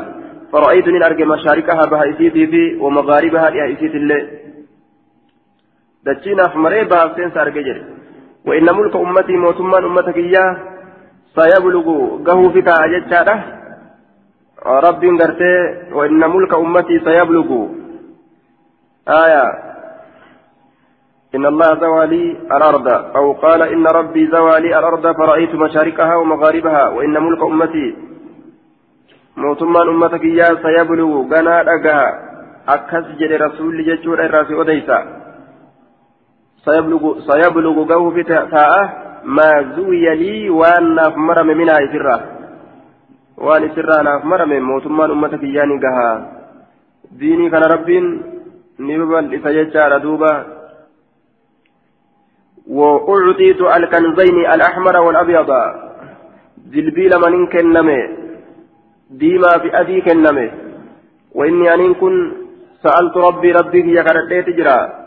فرأيتني أرجع مشاركها بها إسيتي في ومغاربها لها إسيتي اللي. دجين أفمره بها سينس أرجع وإن ملك أمتي موتمان أمتك إياه سيبلغ قهو فيك أجتشاده رب قرتي وإن ملك أمتي سيبلغ. آية. إن الله زوى لي الأرض. أو قال إن ربي زوى لي الأرض فرأيت مشارقها ومغاربها. وإن ملك أمتي mootummaan ummata kiyyaa sayablugu ganaa dhagaa akkas jedhe rasuulli jechuudha irraa si odeysa sayablugu gahuufi taa'a ما زوي لي وأن ناف مرم منها إسرة وأن إسرة ناف مرم موتمان أمتك ياني قها. ديني كان ربين نببل إسججار دوبا. وأعطيت الكنزين الأحمر والأبيض. جلبيل من كنمي. ديما في أدي كنمي. وإني أن كن سألت ربي ربي يا كرتي تجرى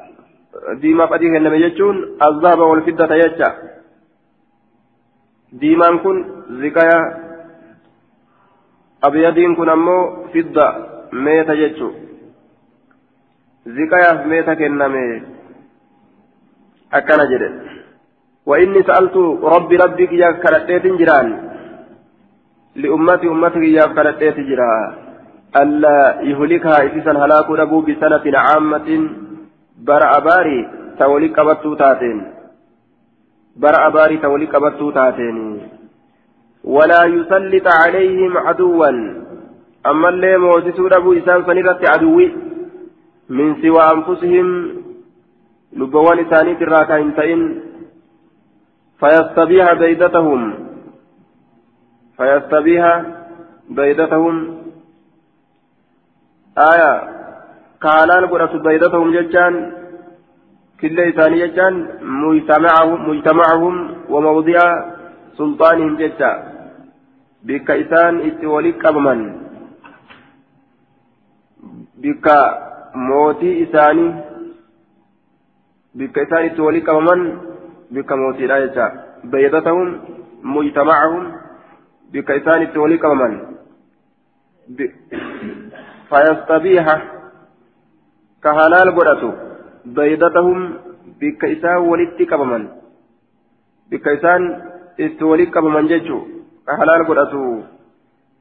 ديما أدي كنمي يجون الذهب والفضة يجا diimaan kun zikaya abyadiin kun ammoo fidda meeta jechu. Zikayaaf meeta kenname akkana jedhe. وإني سألت ربي ربي كيا كرتيت جيران لأمتي أمتي كيا كرتيت جيران ألا يهلكها إسيسا هلاك أبو بسنة عامة برأ باري تولي قبطو تاتين bara abaarii ta walii qabattuu taateen walaa yusallita calayhim caduwwan ammallee moosisuu dhabuu isaan san irratti aduwwi min siwaa anfusihim lubbawwan isaaniit irraa ka hin ta'in fayastabiiha baydatahum fayastabiiha baydatahum aya ka halaal godhatu baydatahum jechaan كل إساني جتان مجتمعهم مجتمعهم وموضع سلطانهم جتا بك إسان إتولي قبمن بك موتي إساني بك إسان إتولي قبمن بك موتي لا جتا بيضتهم مجتمعهم بك إسان إتولي قبمن فيستبيح كهلال قرأته بيضتهم بك إسان ولدت قبمن بك إسان استولد قبمن ججو حلال قرأتو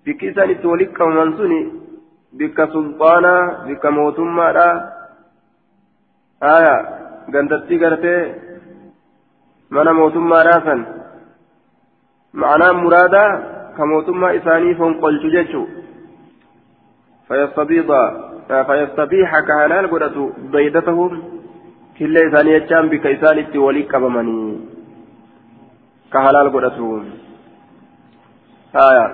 بك إسان استولد قبمن سني بك سلطانا بك موتما آية قندتي قرتي mootummaadhaa san ma'anaan muraadaa ka mootummaa isaanii fonqolchu jechuu fayastabiixa godhatu baydatahum killa isaanii jechaan bika isaan itti walii qabamanii كهلال قدته آية.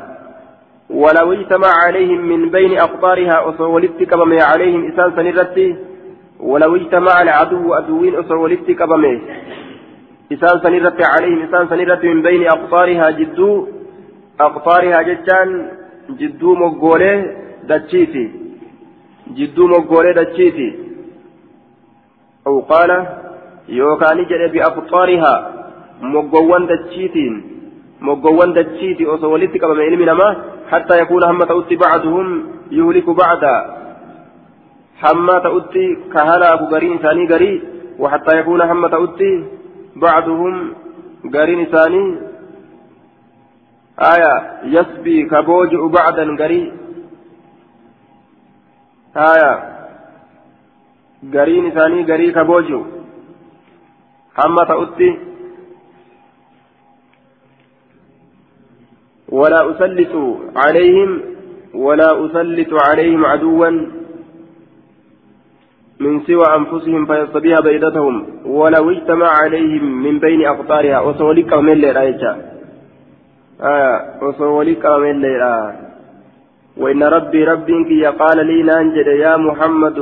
ولو اجتمع عليهم من بين أقطارها أصولت كبمي عليهم إسان سنرتي ولو اجتمع العدو أدوين أصولت كبمي. إسان سنرتي عليهم إسان سنرتي من بين أقطارها جدو. أقطارها جتان جدو مقولي دتشيتي جدو مقولي دتشيتي أو قال يوكاني جد بأقطارها مقوان دتشيتين مقوان دتشيتي أصولت كبمي علم نما حتى يكون هم تؤتي بعضهم يهلك بعدا حما تؤتي كهلا غرين ثاني غري وحتى يكون هم تؤتي بعضهم غرين ثاني آية يسبي كبوجع بعدا غري آية غرين ثاني غري كبوجع حما تؤتي ولا أسلط عليهم ولا أسلط عليهم عدوا من سوى أنفسهم فيصطبيها بيدتهم ولو اجتمع عليهم من بين أقطارها وصولك من ليرا آه وصولك من ليرا وإن ربي ربك قال لي نانجد يا محمد.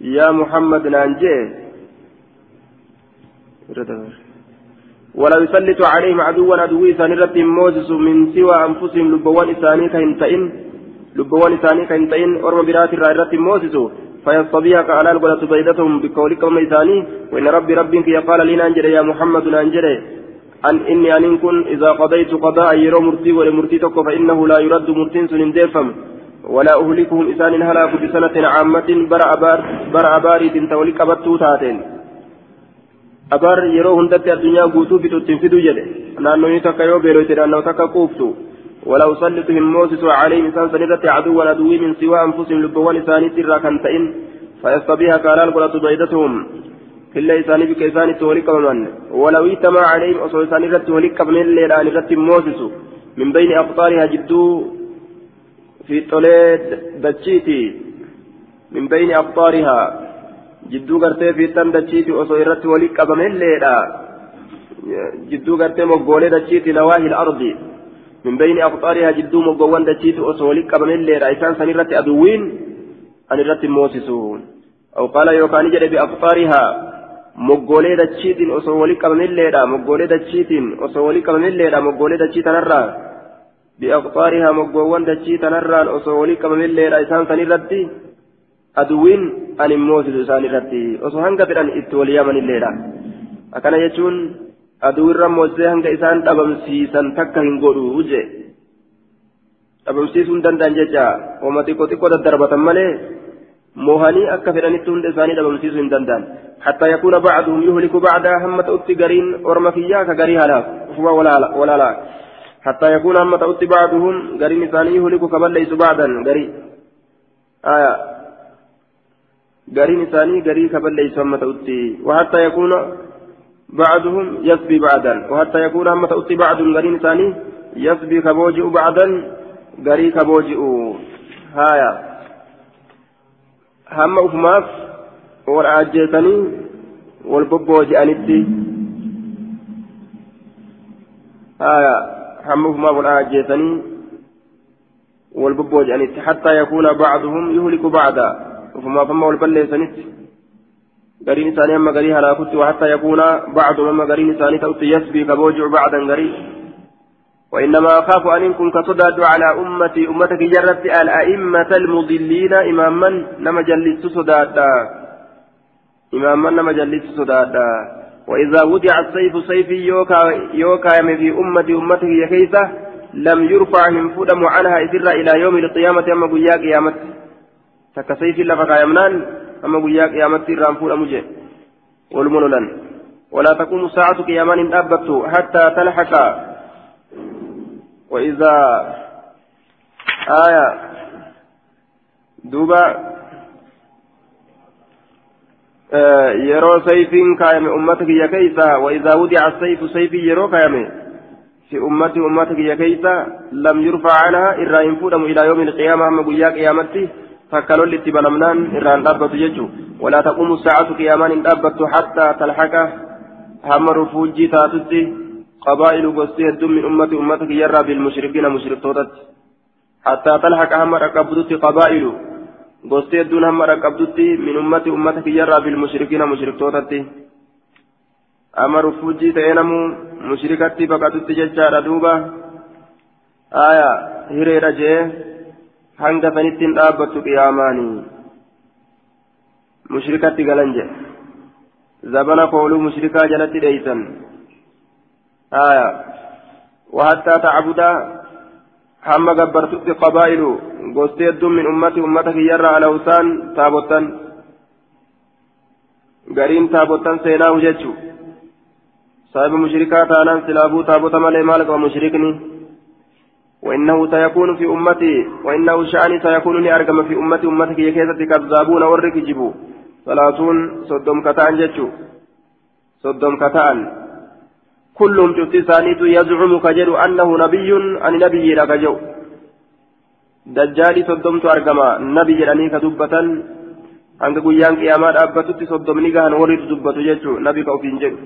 يا محمد نانجد. ولا يسلط عليهم عدوا عدو إسان رب موسس من سوى أنفسهم لبوان إساني كهنتئن لبوان إساني كهنتئن أرم برات الرب موسس فيصطبيها كألال قلت بيدتهم بقولك أم إساني وإن ربي ربك يقال لنا أنجل يا محمد أنجل أن إني أن كن إذا قضيت قضاء يرو مرتي ولمرتي تكو فإنه لا يرد مرتين سن ديفم ولا أهلكهم إسان هلاك بسنة عامة برأ بار برأ باري تولك بطو تاتين. addunyaa guutuu fixutti hin fidu jedhe naannoo takka yoo beeloyte naannoo takka quuftu ولا أسلط هم موسس عليهم إنسان سنرة عدوا عدوي من سوى أنفسهم لبوان إساني ترى كنتئن فيستبيها كالان قلت بيدتهم كلا إساني بك إساني تولك من ولو اجتمع عليهم أصل إساني رت تولك من الليل عن رت موسس من بين أقطارها جدو في طليد دجيتي من بين أقطارها jidduu gartee fiixan dachiiti osoo irratti walii qabamelleedha jidduu gartee moggoolee dachiiti nawaahil ardi min bayni aqxaarihaa jidduu moggoowwan dachiiti osoo walii qabamelleedha isaan san irratti aduwwiin an irratti moosisu aw qaala yookaan jedhe biaqxaarihaa moggoolee dachiitiin osoo walii qabamelleedha moggoolee dachiitiin osoo walii qabamelleedha moggoolee dachii tanarraa biaqxaarihaa moggoowwan dachii tanarraan osoo walii qabamelleedha isaan san irratti aduwwiin ani moosisu isaan irratti osoo hanga fedhan itti wal yaamanilleedha akkana jechuun aduwirra moosisee hanga isaan dhabamsiisan takka hin godhu je dhabamsiisuu hin danda'an jecha oma xiqqoo xiqqoo daddarbatan malee akka fedhanitti hunda isaanii dhabamsiisuu hin danda'an. حتى يكون بعضهم يهلك بعدا هم تؤتي قرين ورم فيها كقري هلاك ولا ولا لا حتى يكون هم تؤتي بعضهم قرين ثاني يهلك كبل ليس بعدا قري آية قرين ثاني قري كبل ليس هم تؤتي وحتى يكون بعضهم يسبي بعدا وحتى يكون هم تؤتي بعض قرين ثاني يسبي كبوجئ بعدا قري كبوجئ هايا هم أفماف والعاجيتني والببوجئنتي هايا هم أفماف والعاجيتني والببوجئنتي حتى يكون بعضهم يهلك بعدا وفما فما والبليسنت قرين ثاني أما قري هلاكت وحتى يكون بعض أما قرين ثاني توتي يسبي كبوجع بعدا قري وإنما أخاف أن إن كنت صداد على أمتي أمتك جرت الأئمة المضلين. إماما نما جلست صدادا. إماما نما جلست صدادا. وإذا وضع السيف سيفي يوكا يوكا في أمتي أمتك يا كيسة لم يرفع من فدم عنها إسر إلى يوم القيامة أما قيا sayfiin lafa kaayamnaan amma guyyaa qiyaamatti irraan fuudhamu jee walumaa lolan ولا تقوم الساعة قيامان أبت حتى تلحق. وإذا آية دوبا آه يرو سيف كايم أمتك يا كيسا وإذا وضع السيف سيف يرو كايم في أمتي أمتك يا كيسا لم يرفع عنها إلا ينفودم إلى يوم القيامة أما قيا قيامته takka lolli itti banamnaan irraan dhaabbatu jechuun walaa taqumu saacatu qiyaamaan hin dhaabbattu hattaa talhaqa هم رفوجي تاتتي. قبائل قصي الدم من أمة أمتك يرى بالمشركين مشركتوتت. حتى تلحق هم ركبتي قبائل قصي الدون هم ركبتي من أمة أمتك يرى بالمشركين مشركتوتت. أما رفوجي تينمو مشركتي فقدت ججار دوبا آية هريرة جيه hanga sanittiin dhaabbattu qiyaamaanii mushrikatti galan jedhe zabana kooluu mushrikaa jalatti aya وحتى تعبد هم جبرتك قبائل الدم من أمتي أمتك يرى على وسان تابوتان. قرين تابوتان سينا وجدشو صاحب مشركات أنا سلابو تابوتا مالي مالك ومشركني. وإنه سيكون في أمتي وإنه شأني سيكون لأرقم في أمتي أمتك يكيسة كذابون ورك جبو ثلاثون صدم كتان جتشو صدم كتان. كلهم جبت ثانيت يزعم كجر أنه نبي أن نبي لك جو. دجالي صدمت أرقما نبي جراني كدبة guyyaan qiyaamaa dhaabbatutti soddomni gahan warri dubbatu jechuu nabi ka ofiin jedhu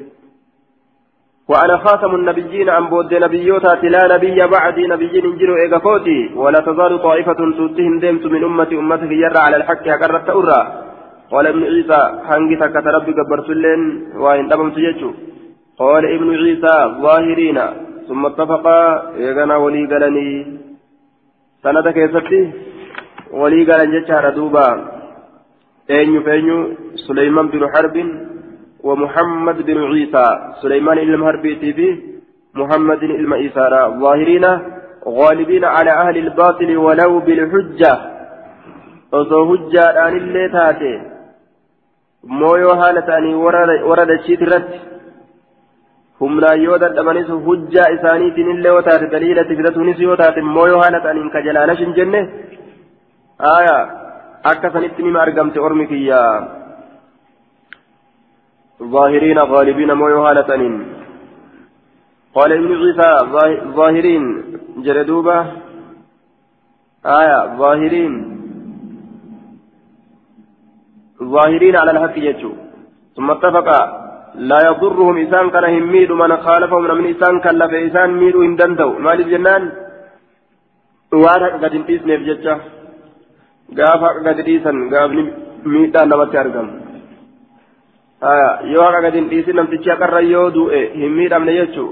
وأنا خاتم النبيين أن بود نبيوتا لا نبي بعدي نبيين انجلوا إيغا فوتي. ولا تزال طائفة توتهم ديمت من أمتي أمتك يرى على الحق أقرت أرى قال عيسى هنجي تكت ربي قبرت لين وإن دبمت يجو قال ابن عيسى ظاهرين. ثم اتفقا إيغانا ولي قالني سنة كيستي ولي قالن جتشار دوبا أين فين سليمان بن حرب ومحمد بن عيسى. سليمان المهربيتي به محمد المئيسارة ظاهرين غالبين على أهل الباطل ولو بالحجة. osoo hujjaadhaan illee taate mooyoo haala ta'anii warra dachiiti irratti humnaan yoo dadhabanis hujjaa isaaniitiin illee yoo taate daliilatti fidatuunis yoo taate mooyoo haala ta'aniin kajalaanas hin jenne aya akka sanitti nima argamte ormi kiyyaa ظاهرين غالبين مو يهالة قال ابن عيسى ظاهرين جردوبة آية ظاهرين ظاهرين على الحق يجو ثم اتفق لا يضرهم إسان كان هميد من خالفهم من إسان كان لف إسان ميد إن دندو مال الجنان وأنا قد انتيس نفجتش قافا قد ديسا قاف ميدان نمت أرقم gadi hin dhiisin namtichi haqarra yoo du'e hin miidhamne jechuu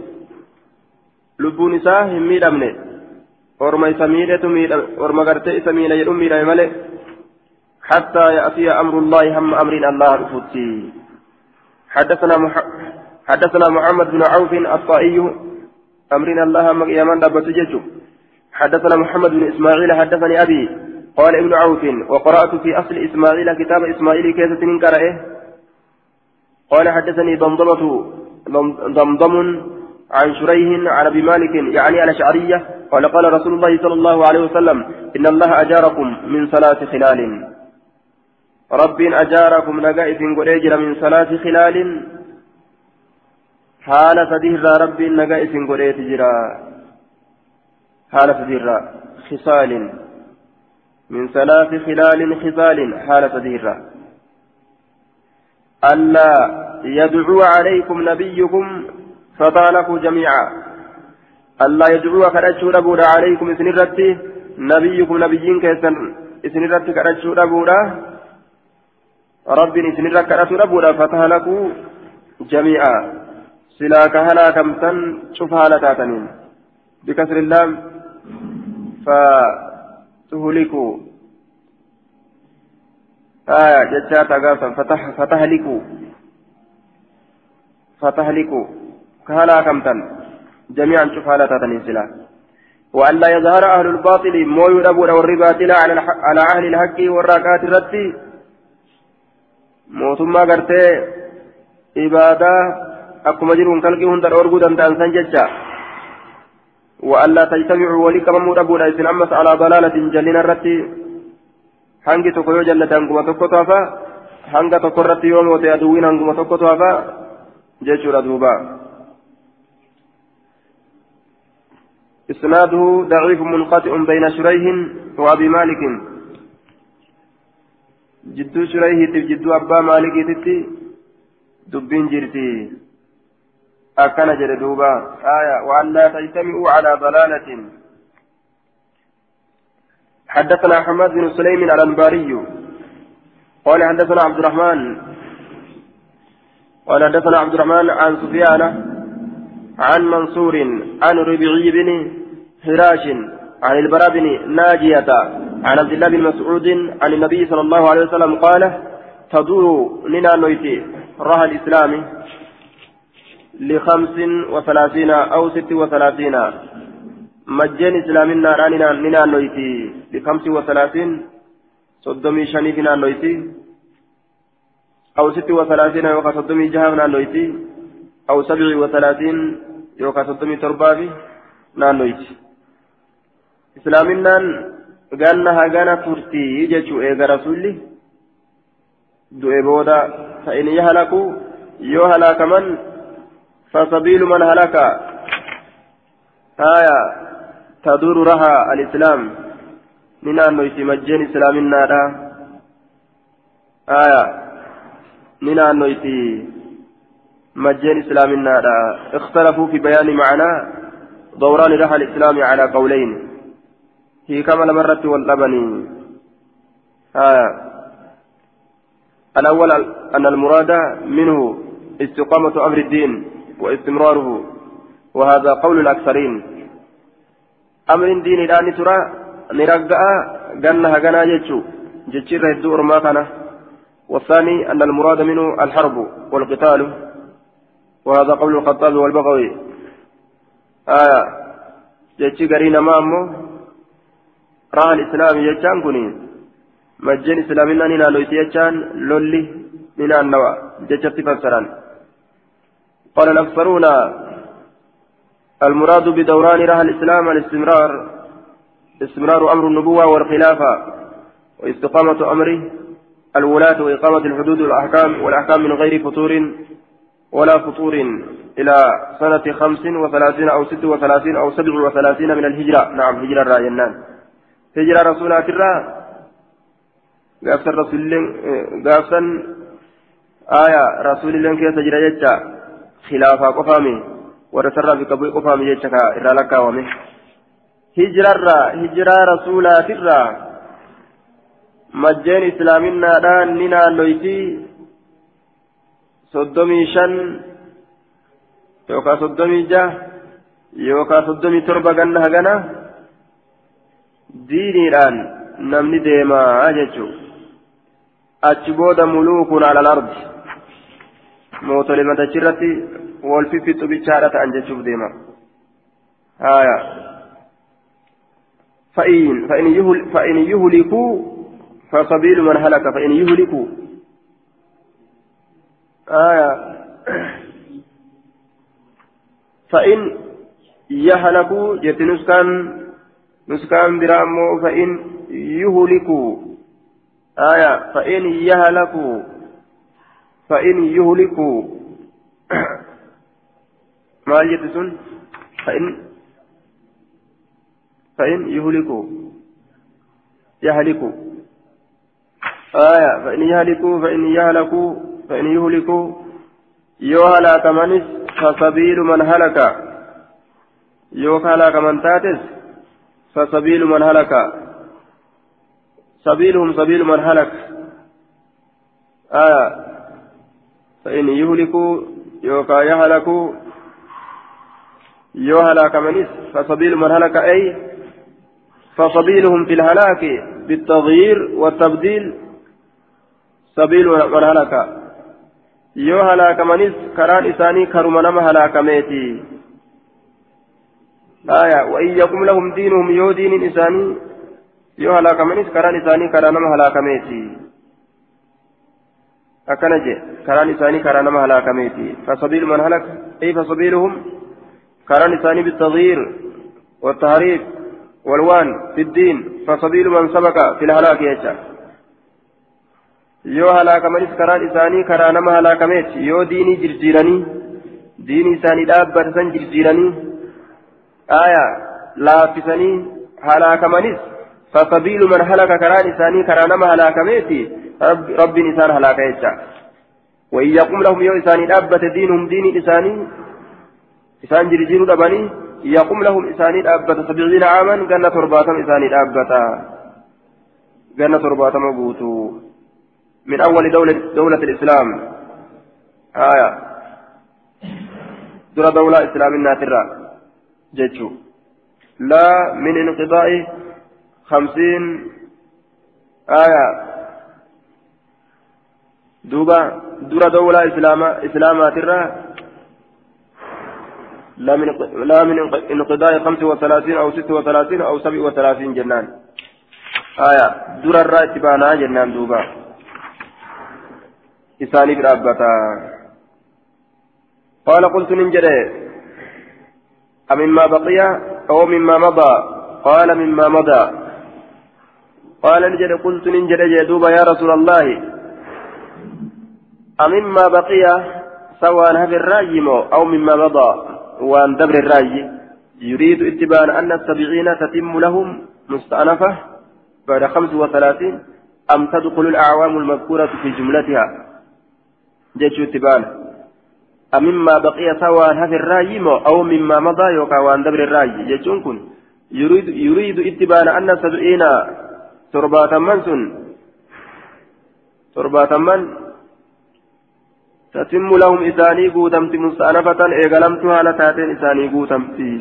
lubbuun isaa hin miidhamne orma isa miidhetu miidhame orma gartee isa miidha jedhu miidhame malee يأتي أمر الله هم أمر الله رفوتي حدثنا مح... حدثنا محمد بن عوف الطائي. أمرنا الله يمن دبت حدثنا محمد بن إسماعيل حدثني أبي. قال ابن عوف وقرأت في أصل إسماعيل كتاب إسماعيل كيف تنكره قال حدثني ضمضمة ضمضم عن شريه عن أبي مالك يعني على شعرية. قال قال رسول الله صلى الله عليه وسلم إن الله أجاركم من صلاة خلال. رب أجاركم نجائف قريجر من صلاة خلال حال سدير رب نجائف قريجر حال سدير خصال من ثلاث خلال خصال حال سدير ألا يدعو عليكم نبيكم فطالكوا جميعا ألا يدعو كرجو ربودا عليكم إسنرتي نبيكم نبيين كيسن إسنرتي كرجو ربودا رب إسنرتي كرجو ربودا فتهلكوا جميعا سلاك هلاكمتن شوف هالتاتنين بكسر اللام فتهلكوا آية جتشا تغافا فتح فتهلكوا فتهلكوا كهلا كمتن جميعا شوف هلا تتنزلا وأن لا يظهر أهل الباطل مو يربون والرباطل على أهل الحق والراكات الرتي موتما قرتي إبادة أكما جرون كالكي هند الأرغو دندان سنججا وأن لا تجتمعوا ولك من مربون إذن أمس على ضلالة جلنا الرتي hangi tokko yoo jallate hanguma tokkotu hafa hanga tokko irratti yoo moote aduwwiin hanguma tokkotu hafa jechuudha duuba. إسناده ضعيف منقطع بين شريح وأبي مالك جدو شريح جدو أبا مالك تتي دبين جرتي أكن جردوبا آية وأن لا تجتمعوا على ضلالة. حدثنا حماد بن سليم الأنباري. قال حدثنا عبد الرحمن. قال حدثنا عبد الرحمن عن سفيان عن منصور عن ربيعي بن هراش عن البراء بن ناجية. عن عبد الله بن مسعود عن النبي صلى الله عليه وسلم قال تدور لنا نويتي رها الإسلام لخمس وثلاثين أو ست وثلاثين. مجان إسلامنا راننا لنا نويتي لخمس وثلاثين. صدمي شنيفنا نويتي أو ست وثلاثين يوكا صدمي جهامنا نويتي أو سبع وثلاثين يوكا صدمي تربابي نانويتي إسلامنا ganna hagana turtii jechuu eega rasulli du'e booda fa'in yahalaku yoo halaakaman fasabiilu man halaka haya taduru raha alislaam ni naannoyti majjeen islaaminaadha haya ni naannoyti مجان إسلامنا اختلفوا في بيان معنى دوران رحى الإسلام على قولين كما مرت واللبن آه. الأول أن المراد منه استقامة أمر الدين واستمراره وهذا قول الأكثرين أمر الدين الآن ترى نرجع جنها جنا جتشو جتشير الدور ما كان والثاني أن المراد منه الحرب والقتال وهذا قول الخطاب والبغوي آية جتشي قرينا ما أمه راه الإسلام يجان كوني مجين إسلامنا نينا لويتي يجان لولي نينا النوى جتشت فسران قال الأكثرون المراد بدوران راه الإسلام الاستمرار استمرار أمر النبوة والخلافة واستقامة أمره الولاة وإقامة الحدود والأحكام والأحكام من غير فطور ولا فطور إلى سنة خمس وثلاثين أو ست وثلاثين أو سبع وثلاثين من الهجرة نعم هجرة راينان قافت الرسول قافت آية رسول الله كيف تجرى جتا. خلافة قفامي. ورسر في قبول قفامي جتا إرى لك ومه هجرة هجرة رسولات الرا. مجين إسلامنا دان ننا لويتي. soddomii shan yookaan soddomii jaha yookaan soddomii torba ganna hagana diiniidhaan namni deemaa jechuun achi booda muluukun alal ardi mootolee matachirratti wal fiffixu bichaadha ta'an jechuuf deema haya فإن فإن يهل فإن يهلكوا فسبيل من هلك فإن يهلكوا آية فإن يهلكوا جتنسكان نسكان برامو فإن يهلكوا آية فإن يهلكوا فإن يهلكوا ما يتسن فإن فإن يهلكوا يهلكوا آية فإن يهلكوا فإن يهلكوا فإن يهلكوا يهلك من فسبيل من هلك. يهلك من تاتس. فسبيل من هلك. سبيلهم سبيل من هلك. آه فإن يهلكوا يوكا يهلكوا يهلك منس فسبيل من هلك أي. فسبيلهم في الهلاك بالتغيير والتبديل. سبيل من هلك. yoo halaakamanis karaan isaanii karuma nama halaakameeti آية وإن يقم لهم دينهم يو دين إساني يو هلاك منيس كران إساني كران ما هلاك ميتي أكنجي كران إساني كران ما هلاك ميتي فسبيل من هلك أي فسبيلهم؟ كران إساني بالتغيير والتحريف والوان في الدين. فسبيل من سبق في الهلاك يجا. yoo halaakamanis karaan isaanii karaa nama halaakameeti yoo diinii jirjiiranii diinii isaanii dhaabbatan jirjiiranii آية لا فسني هلاكمنس فسبيل من هلك كران إساني كرانما هلاكميتي رب, رب إسان هلاكيتا وإن يقوم لهم يو إساني أبت دينهم دين إساني إسان جرجير دبني يقوم لهم إساني أبتا سبعين عاما قلنا ترباتم إساني أبتا قلنا ترباتم أبوتو. من أول دولة دولة الإسلام. آية. درى دولة إسلام الناترة جيتشو لا من انقضاء خمسين آية. دوبا درى دولة إسلام إسلامات لا من لا من انقضاء خمس وثلاثين أو ست وثلاثين أو سبع وثلاثين جنان. آية. درى الرأي بانا جنان دوبا. إساني برابتا قال قلت ننجري أمما بقي أو مما مضى؟ قال مما مضى. قال نجري قلت ننجري دوبا يا رسول الله. أمما بقي سواء هذا الراجم أو مما مضى. وأن دبر الرأي. يريد اتبان أن السبعين تتم لهم مستأنفة بعد خمس وثلاثين. أم تدخل الأعوام المذكورة في جملتها؟ جيش اتبان أمما بقي سواء هذا الرأي أو مما مضى يوكا وأن دبر الرأي. جيشون كن. يريد, يريد اتبان أن السبعين تربة من سن؟ تربة من؟ تتم لهم إساني قوتمت مستأنفة إيقلمتها لتاتين إساني قوتمتي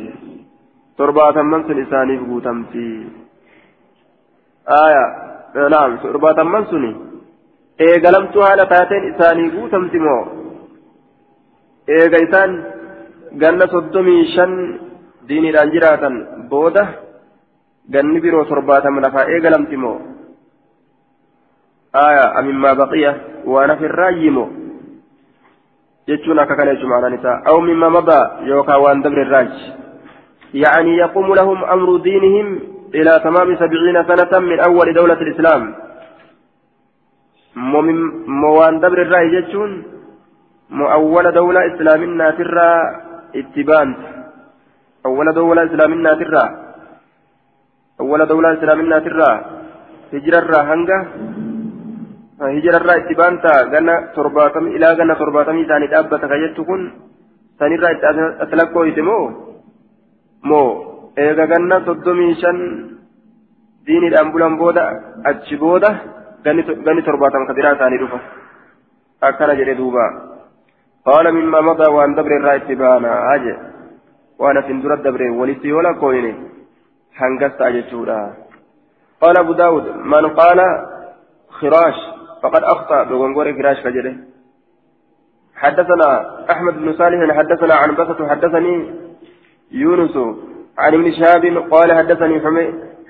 تربة من سن إساني قوتمتي آية. نعم. تربة من سني. إيقلمتها لتاتين إساني قوتمتي مو؟ إيقيتان ganna soddomii shan diiniidhaan jiraatan booda ganni biroo torbaatama lafaa eegalamti moo aya amimmaa baqiya waan hafirraayyi moo jechuun akka kana jechuun ma'anaan isaa aw mimma madaa yookaan waan dabre irraaj يعني يقوم لهم أمر دينهم إلى تمام سبعين سنة من أول دولة الإسلام موان دبر الرأي جتشون مو أول دولة إسلامنا ترى اتبان أول دولة إسلامنا ترى أول دولة إسلامنا ترى هجر الرهنجة baanta ganna torbaatamii ilaa ganna torbaatamii isaanii dhaabbata ka jettu kun sanirraa itti as lakkooyte moo moo eega ganna soddomii shan diiniidhaan bulan booda achi booda ganni torbaatama ka biraa isaanii madaa waan dabre irraa itti baana aje waan asin dura dabre walitti yoo lakkooyne hangas ta'a jechuudha qaala abu daawud man qaala khiraash فقد أخطأ بغنغور كراش كجده حدثنا أحمد بن صالح حدثنا عن بسط حدثني يونس عن ابن شهاب قال حدثني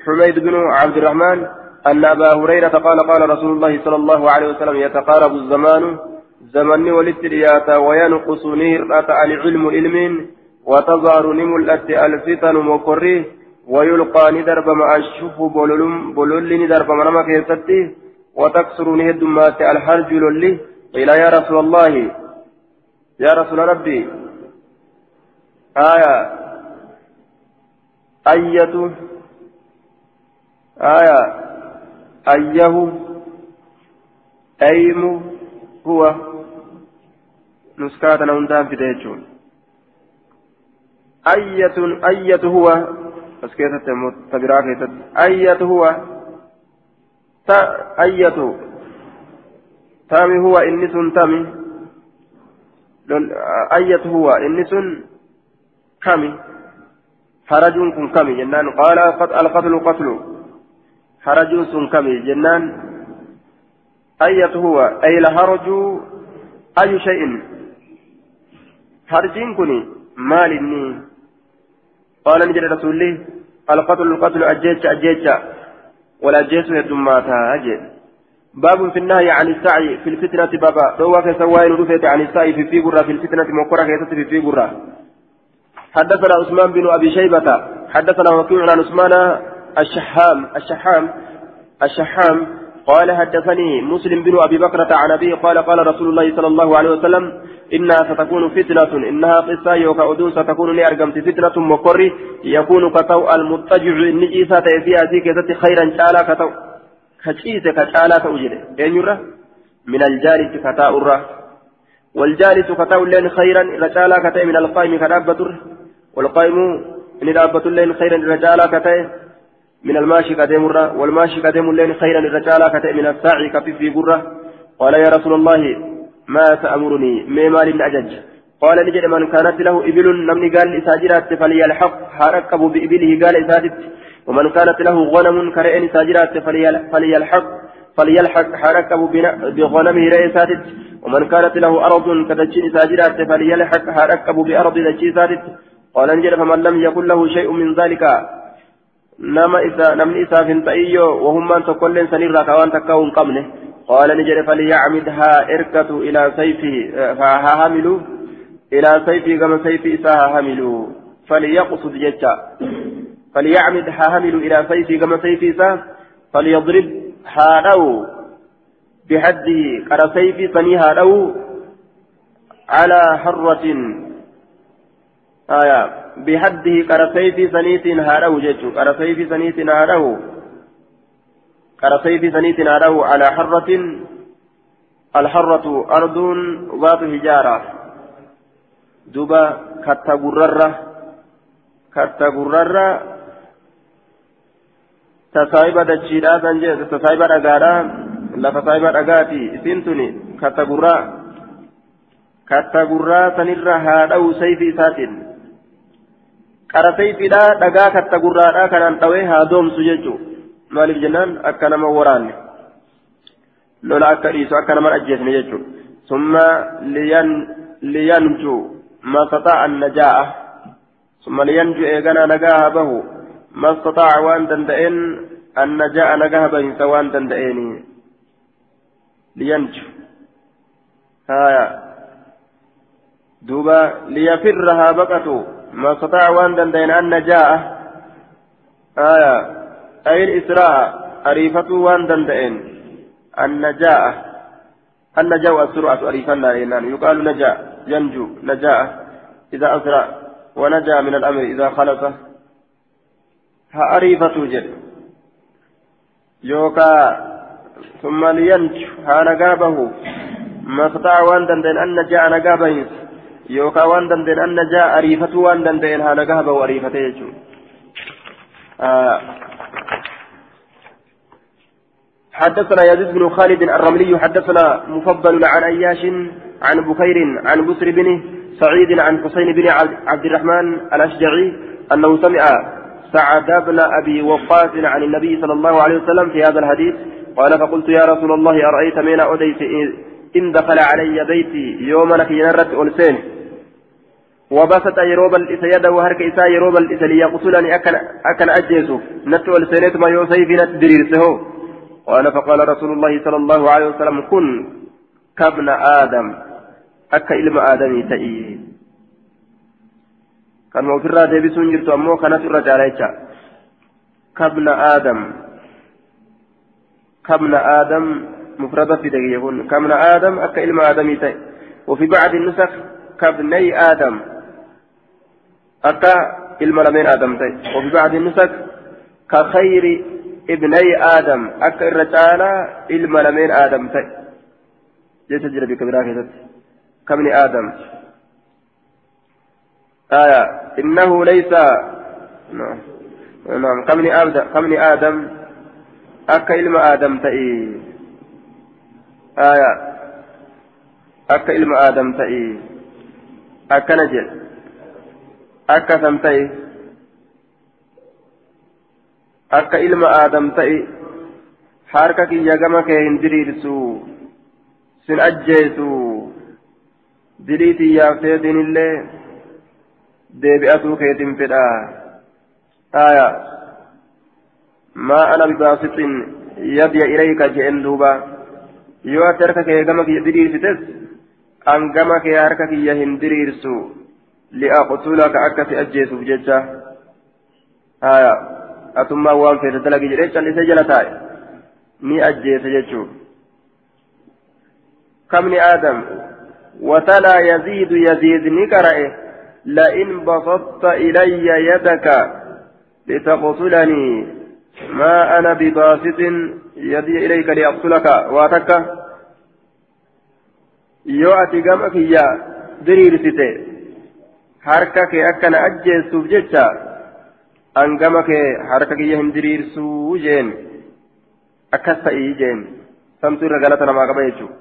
حميد بن عبد الرحمن أن أبا هريرة قال قال رسول الله صلى الله عليه وسلم يتقارب الزمان زمن ولترياتا وينقص نيرة العلم علم وتظهر نملة الفتن مقره ويلقى ندرب مع الشف بولول بولول ندرب منما كيستي وتكسر نهد مات الحرج للي. قيل يا رسول الله يا رسول ربي آية أية آية أيه أيم هو. نسكات نوندان في ديجون أية أية هو بس كيف تبراك أية هو أية تامي هو إنس تامي أية هو إنس كمي حرج كن كمي جنان قال القتل قتل حرج سن كمي جنان أية هو أي الهرج أي شيء حرج كني مال قال نجد رسول الله القتل القتل أجيتش أجيتش ولا جيس يدماتا أجل باب في النهي عن السعي في الفتنة بابا دوا كسوائن رفيت عن السعي في في قرة في الفتنة مقرة كيست في في قرة حدثنا عثمان بن أبي شيبة حدثنا وكيع عن عثمان الشحام الشحام الشحام قال حدثني مسلم بن أبي بكرة عن أبي قال قال رسول الله صلى الله عليه وسلم إنها ستكون فتنة إنها قصة يوكا أدون ستكون لأرقمت فتنة مقر يكون كتو المتجع النجيسة فيها ذيك خيرا شالا كتو كشيسة كشالا توجد أين يرى من الجاري كتاء الرّ والجالس كتاو اللين خيرا رجالا كتاي من القائم كدابة والقائم من دابة اللين خيرا رجالا كتاي من الماشي كتيم الرا. والماشي كتيم اللين خيرا رجالا كتاي من الساعي كفي في قرة. قال يا رسول الله ما تأمرني ما مال أجج. قال نجد من كانت له إبل نمني قال إساجرات فليلحق. حركب بإبله قال إسادت ومن كانت له غنم كرئن إساجرات فليلحق. فليلحق حركب بغنمه رئيساتت ومن كانت له أرض كدجين إساجرات فليلحق. حركب بأرض دجيساتت قال نجد فمن لم يكن له شيء من ذلك. نما إسا نمني إسا فنتأيو وهم من تقول سنير كوان تكون قمنه قال نجد فليعمدها إركة إلى سيفه فهاملوا إلى سيفه كما سيف إساها هملوا فليقصد جتا فليعمد حامل إلى سيفه كما سيف إساه فليضرب حاله بحده قرى سيف سني هادو على حرة آية بحده قرى سيف سنيت هادو جتو قرى سيف سنيت هادو قرى سيف سنيت هادو على حرة الحرة أرض ذات katta gurrarra katta gurrarra tasaayiba dachiidhaa kan jedhu tasaayiba dhagaadhaa lafa saayiba dhagaati isiin tuni katta gurraa katta gurraa sanirra haadha'u sayfi isaatiin qara sayfiidhaa dhagaa katta gurraadhaa kanaan dhawee haa doomsu jechuudha maaliif jennaan akka nama waraanne lola akka dhiisu akka nama ajjeesne jechuudha summa liyanjuu ما استطاع النجاة ثم لينجو إيغانا نجاها به ما استطاع وان دندئن النجاة نجاها به سوان دندئين لينجو هايا دوبا ليفرها بقته ما استطاع وان دندئن النجاة آية. أي الإسراء. أريفة وان دندئن النجاة النجاة والسرعة أريفنا يقال نجاة ينجو. نجاة إذا أسرع. ونجا من الأمر إذا خلص. هأريفة جد. يوكا. ثم لينجو. هانقابه ما استطاع وان دندن أن نجا نقابه. يوكا وان دندن أن نجا أريفة وان دندن هانقابه وأريفة يجو آه حدثنا يزيد بن خالد الرملي حدثنا مفضل عن أياش عن بكير عن بسر بن سعيد عن حسين بن عبد الرحمن الأشجعي أنه سمع سعد بن أبي وقاص عن النبي صلى الله عليه وسلم في هذا الحديث قال فقلت يا رسول الله أرأيت من أديت إن دخل علي بيتي يوما في نرة ألسين وبسط يروب الإس يده وهرك إسا يروب الإس ليقتلني أكن أكن أجيسو. نت ألسينت ما يوسي في نت دريرسه قال فقال رسول الله صلى الله عليه وسلم كن كابن آدم. akka ilma aadamii ta'ii kanuma ofirraa deebisuun jirtu ammoo kanatu irra caala jecha kabna aadam mufrada fide kun kabna aadam akka ilma aadamii ta'e وفي بعض النسخ كابني آدم؟ أكا ilma lameen آدم تي وفي بعض النسخ كخير ابني آدم. أكا الرجالة ilma lameen آدم تي جيت تجري بكبيرة كذا كابن آدم؟ آية إنه ليس نعم. نعم. كابن آدم كابن آدم؟ أكا إلما آدم تئي آية أكا إلما آدم تئي أكا نجل أكا akka ilma aadam ta'e harka kiyya gama kee hin diriirsu sin ajjeesu diliitii yaaftee dinillee deebi'atuu keetiin fedha aya maa ana bibaasitin yadya ilayka jeen duuba yoo ati harka kee gama kiyya diriirsites an gama kee harka kiyya hin diriirsu liaqtulaka akkasi ajjeesuuf jecha aya atummaa waan feete dalagi jedhee callisee jala taa'e ni ajjeese jechuu kamni aadam وتلا يزيد يزيد نكرأ لئن بسطت إلي يدك لتقتلني ما أنا بباسط يدي إليك لأقتلك واتك yoo ati gama kiyya diriirsite harka kee akkana ajjeessuuf jecha an gama kee harka kiyya hin diriirsuu jeen akkas ta'ii jeen samtuu irra galata namaa qaba jechuudha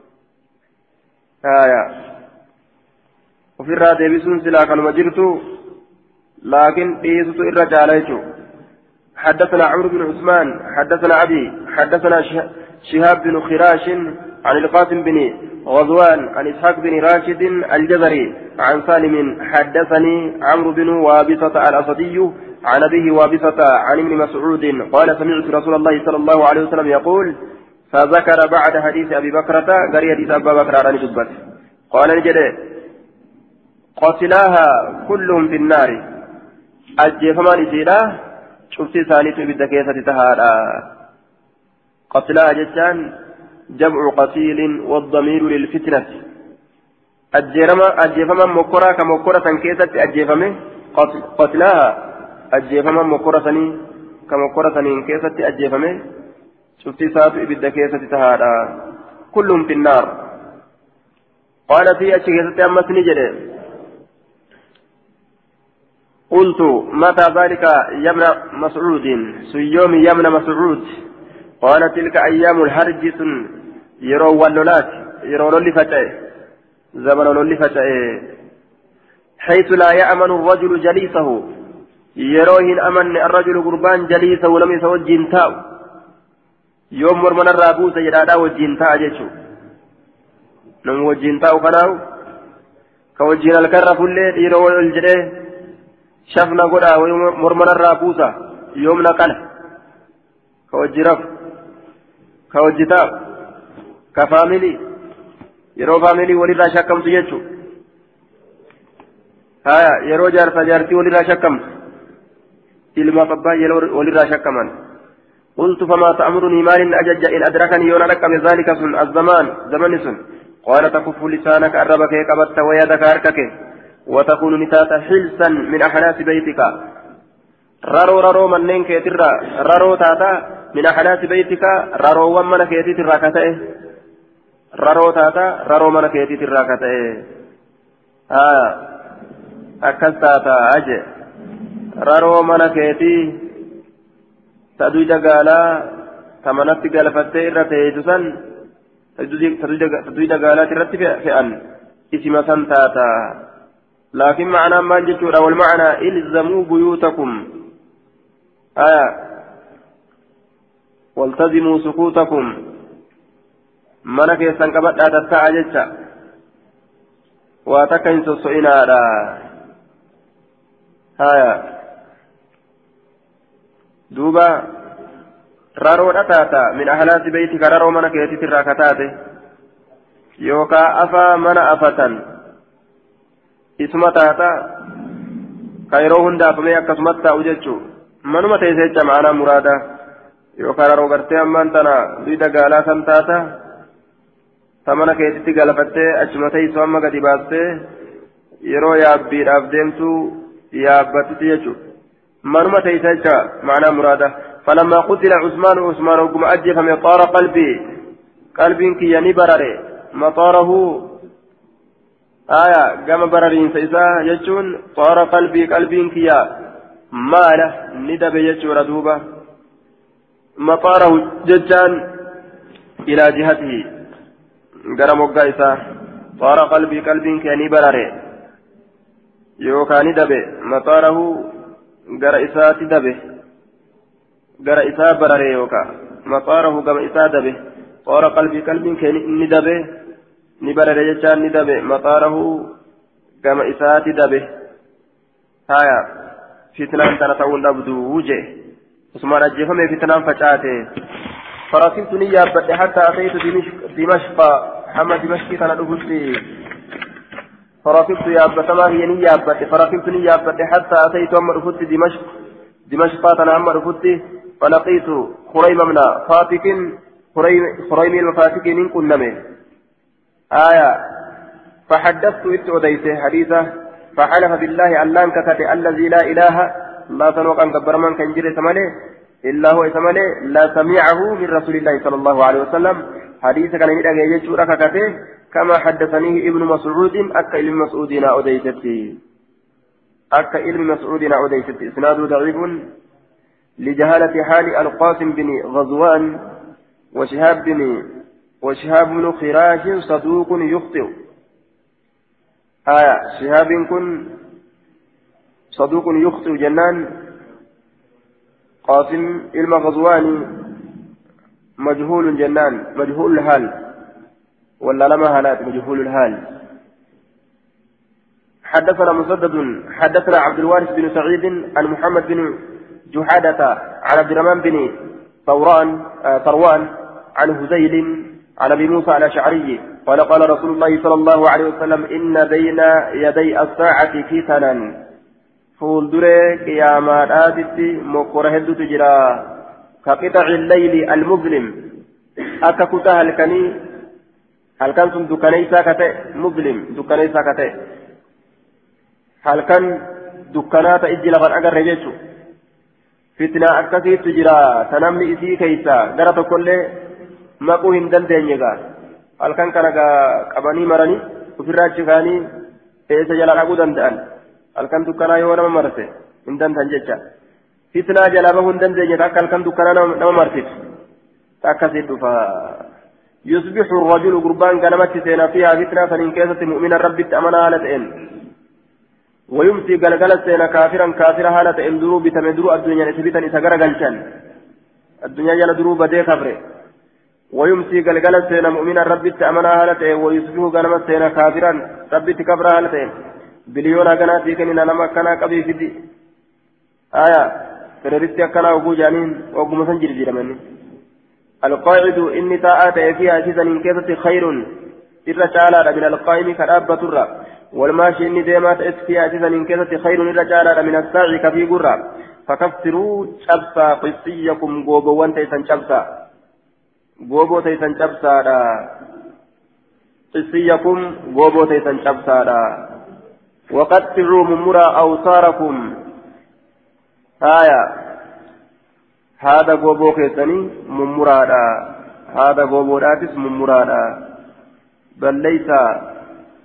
ofirraa deebisuun silaa حدثنا عمرو بن عثمان حدثنا أبي حدثنا شهاب بن خراش عن القاسم بن غزوان عن إسحاق بن راشد الجزري عن سالم حدثني عمرو بن وابصة الأسدي عن أبيه وابصة عن ابن مسعود قال سمعت رسول الله صلى الله عليه وسلم يقول فذكر بعد حديث أبي بكرة قال حديث أبا بكر عن دبت قال نجد قتلاها كلهم في النار. شفتي ثانية بالدكيسة تهادا قتلاها جتان جمع قتيل والضمير للفتنة أجيرما أجيفما مكرة كمكرة كيسة أجيفمه قتلاها أجيفما مكرة كمكرة كيسة أجيفمه شفتي ساتو إبدا كيسة تهادا كلهم في النار قالت هي أشكيسة أمس نجري قلت متى ذلك ابن مسعود؟ سيوم ابن مسعود. قال تلك أيام الحرج يرو واللولات يرو لولي فتاة زمن لولي فتاة حيث لا يأمن الرجل جليسه. يروهن أمن الرجل قربان جليسه لم يتوجه تاو يوم مرمن الرابوس يرادا وجين جيشو نم وجين تاو كوجين الكرة فلي يرو الجده buusa yoomna kana ka wajji rafu ka wajji taa'u ka faamilii yeroo faamilii walirraa shakkamtu jechuun haya yeroo jaarsa jaartii walirraa shakkamtu ilmaaf abbaa yeroo walirraa shakkaman قلت فما تأمرني مال أجج إن أدركني يوم لقب ذلك سن الزمان زمن سن قال تكف لسانك أربك كبت ويدك أركك وتكون نتاتا حلسا من أحناس بيتك رارو رارو منين كيترا رارو تاتا من أحناس بيتك رارو ومن كيترا كتئه رارو تاتا رارو من كيترا كتئه آه أكس تاتا أجي رارو من كيتي تدوي دقالا تمنت قلفتي إرتي جسن تدوي دقالا ترتي فئن اسم سنتاتا لكن معنى ما جتورا والمعنى إلزموا بيوتكم آية والتزموا سكوتكم qabadhaa tatta'a jecha waa takka hin sosso'inaadha haya duuba raroodha taata min ahlaasi beeytika raroo mana keetit irraa kataate yookaa afaa mana afatan isuma taata ka yeroo hundaafamee akkasumatti taa'u jechuu manuma teessee jecha ma'anaa muraada yookaan raroo gartee ammaan tana duwida gaalaa san taata ta mana keetitti galafattee achuma teessoo amma gadi baastee yeroo yaabbiidhaaf deemtu yaabbattuti jechuudha manuma teessee jecha ma'anaa muraada فلما قتل عثمان عثمان وقم أجف مطار قلبي قلبي كي ينبرر مطاره آية قام بررين سيسا يجون صار قلبي قلبي كيا. ماله ندب يجور دوبة مطاره ججان إلى جهته. قرم وقائسا صار قلبي قلبي كيا برر يوكا ندب مطاره قر إسات دبه قر إسا برر يوكا. مطاره قم إسا دبه. صار قلبي قلبي كيا ندبه. Ni barare jechaan ni dabe. Maxaarahu gama isaati dabe. Haya fitnaan tana ta'uun dhabduu jee usmaan ajjeefame fitnaan facaate. فركبت نيابة حتى أتيت دمشق حما دمشق كان أبوتي فركبت يابة ما هي نيابة فركبت نيابة حتى أتيت أما أبوتي دمشق دمشق أنا أما أبوتي فلقيت خريم من فاتك خريم آية. فحدثت إت أديته حديثة فحلف بالله ألان ككت الذي لا إله لا تنوق أن كبر من كان جري إلا هو ثمانه لا سمعه من رسول الله صلى الله عليه وسلم. حديث كان يدعى يجورا ككته كما حدثنيه ابن مسعود أكا علم مسعودنا أديستي أكا علم مسعودنا أديستي إسناد ضعيف. لجهالة حال القاسم بن غزوان وشهاب بن وشهاب بن خراش صدوق يخطئ. آية شهاب كن صدوق يخطئ جنان. قاسم علم غزواني مجهول جنان مجهول الحال. ولا لما هلات مجهول الحال. حدثنا مسدد حدثنا عبد الوارث بن سعيد عن محمد بن جحادة عن عبد الرحمن بن ثوران آه ثروان عن هزيل عن أبي موسى الأشعري قال قال رسول الله صلى الله عليه وسلم إن بين يدي الساعة فتنا. فول دري قياما آتتي مقر هدو تجرا. كقطع الليل المظلم. أكا كتا هلكني. هلكن سن دكانيسا كتئ مظلم دكانيسا كتئ هلكن دكانات إجي لغن أقر رجيتشو فتنة أكاسي تجرا. تنمي إسي كيسا. غرة كل مقو هندن دينيغا هلكن كان قباني مرني وفراج كاني إيسا جلال أبو دندان halkan dukkanaa yoo nama marse hin dandan jecha. Fitnaa jalaa bahuu hin dandeenye akka halkan dukkanaa nama marsitu akkasii dhufa. يصبح الرجل قربان كلمة سينا فيها فتنة فإن كيست مؤمنا ربي أمنا هالة إن ويمسي قلقلة سينا كافرا كافرا هالة إن درو بتمدرو الدنيا نسبتا إساقر قلشان الدنيا جل درو بدي كفره ويمسي قلقلة سينا مؤمنا ربي أمنا هالة ويصبح قلمة سينا كافرا ربي كفرا هالة إن biliyoona kanaatii kennina nama akkanaa qabii fidi aya teroristi akkanaa oguu jaaniin oguma san jirjiiramanni القاعد إني تاءات فيها سيزن كيسة خير. إرى تعالى من القائم كرابة الرّ والماشي إني ديمات فيها سيزن كيسة خير. إرى تعالى من الساعي كفي قرّ فكفروا شبسا قصيكم غوبو وان تيسن شبسا شبسا قصيكم غوبو تيسن شبسا وقطعوا ممرا أوصاركم آية هذا غوبو كيسني ممرادا هذا غوبو راتس ممرادا بل ليس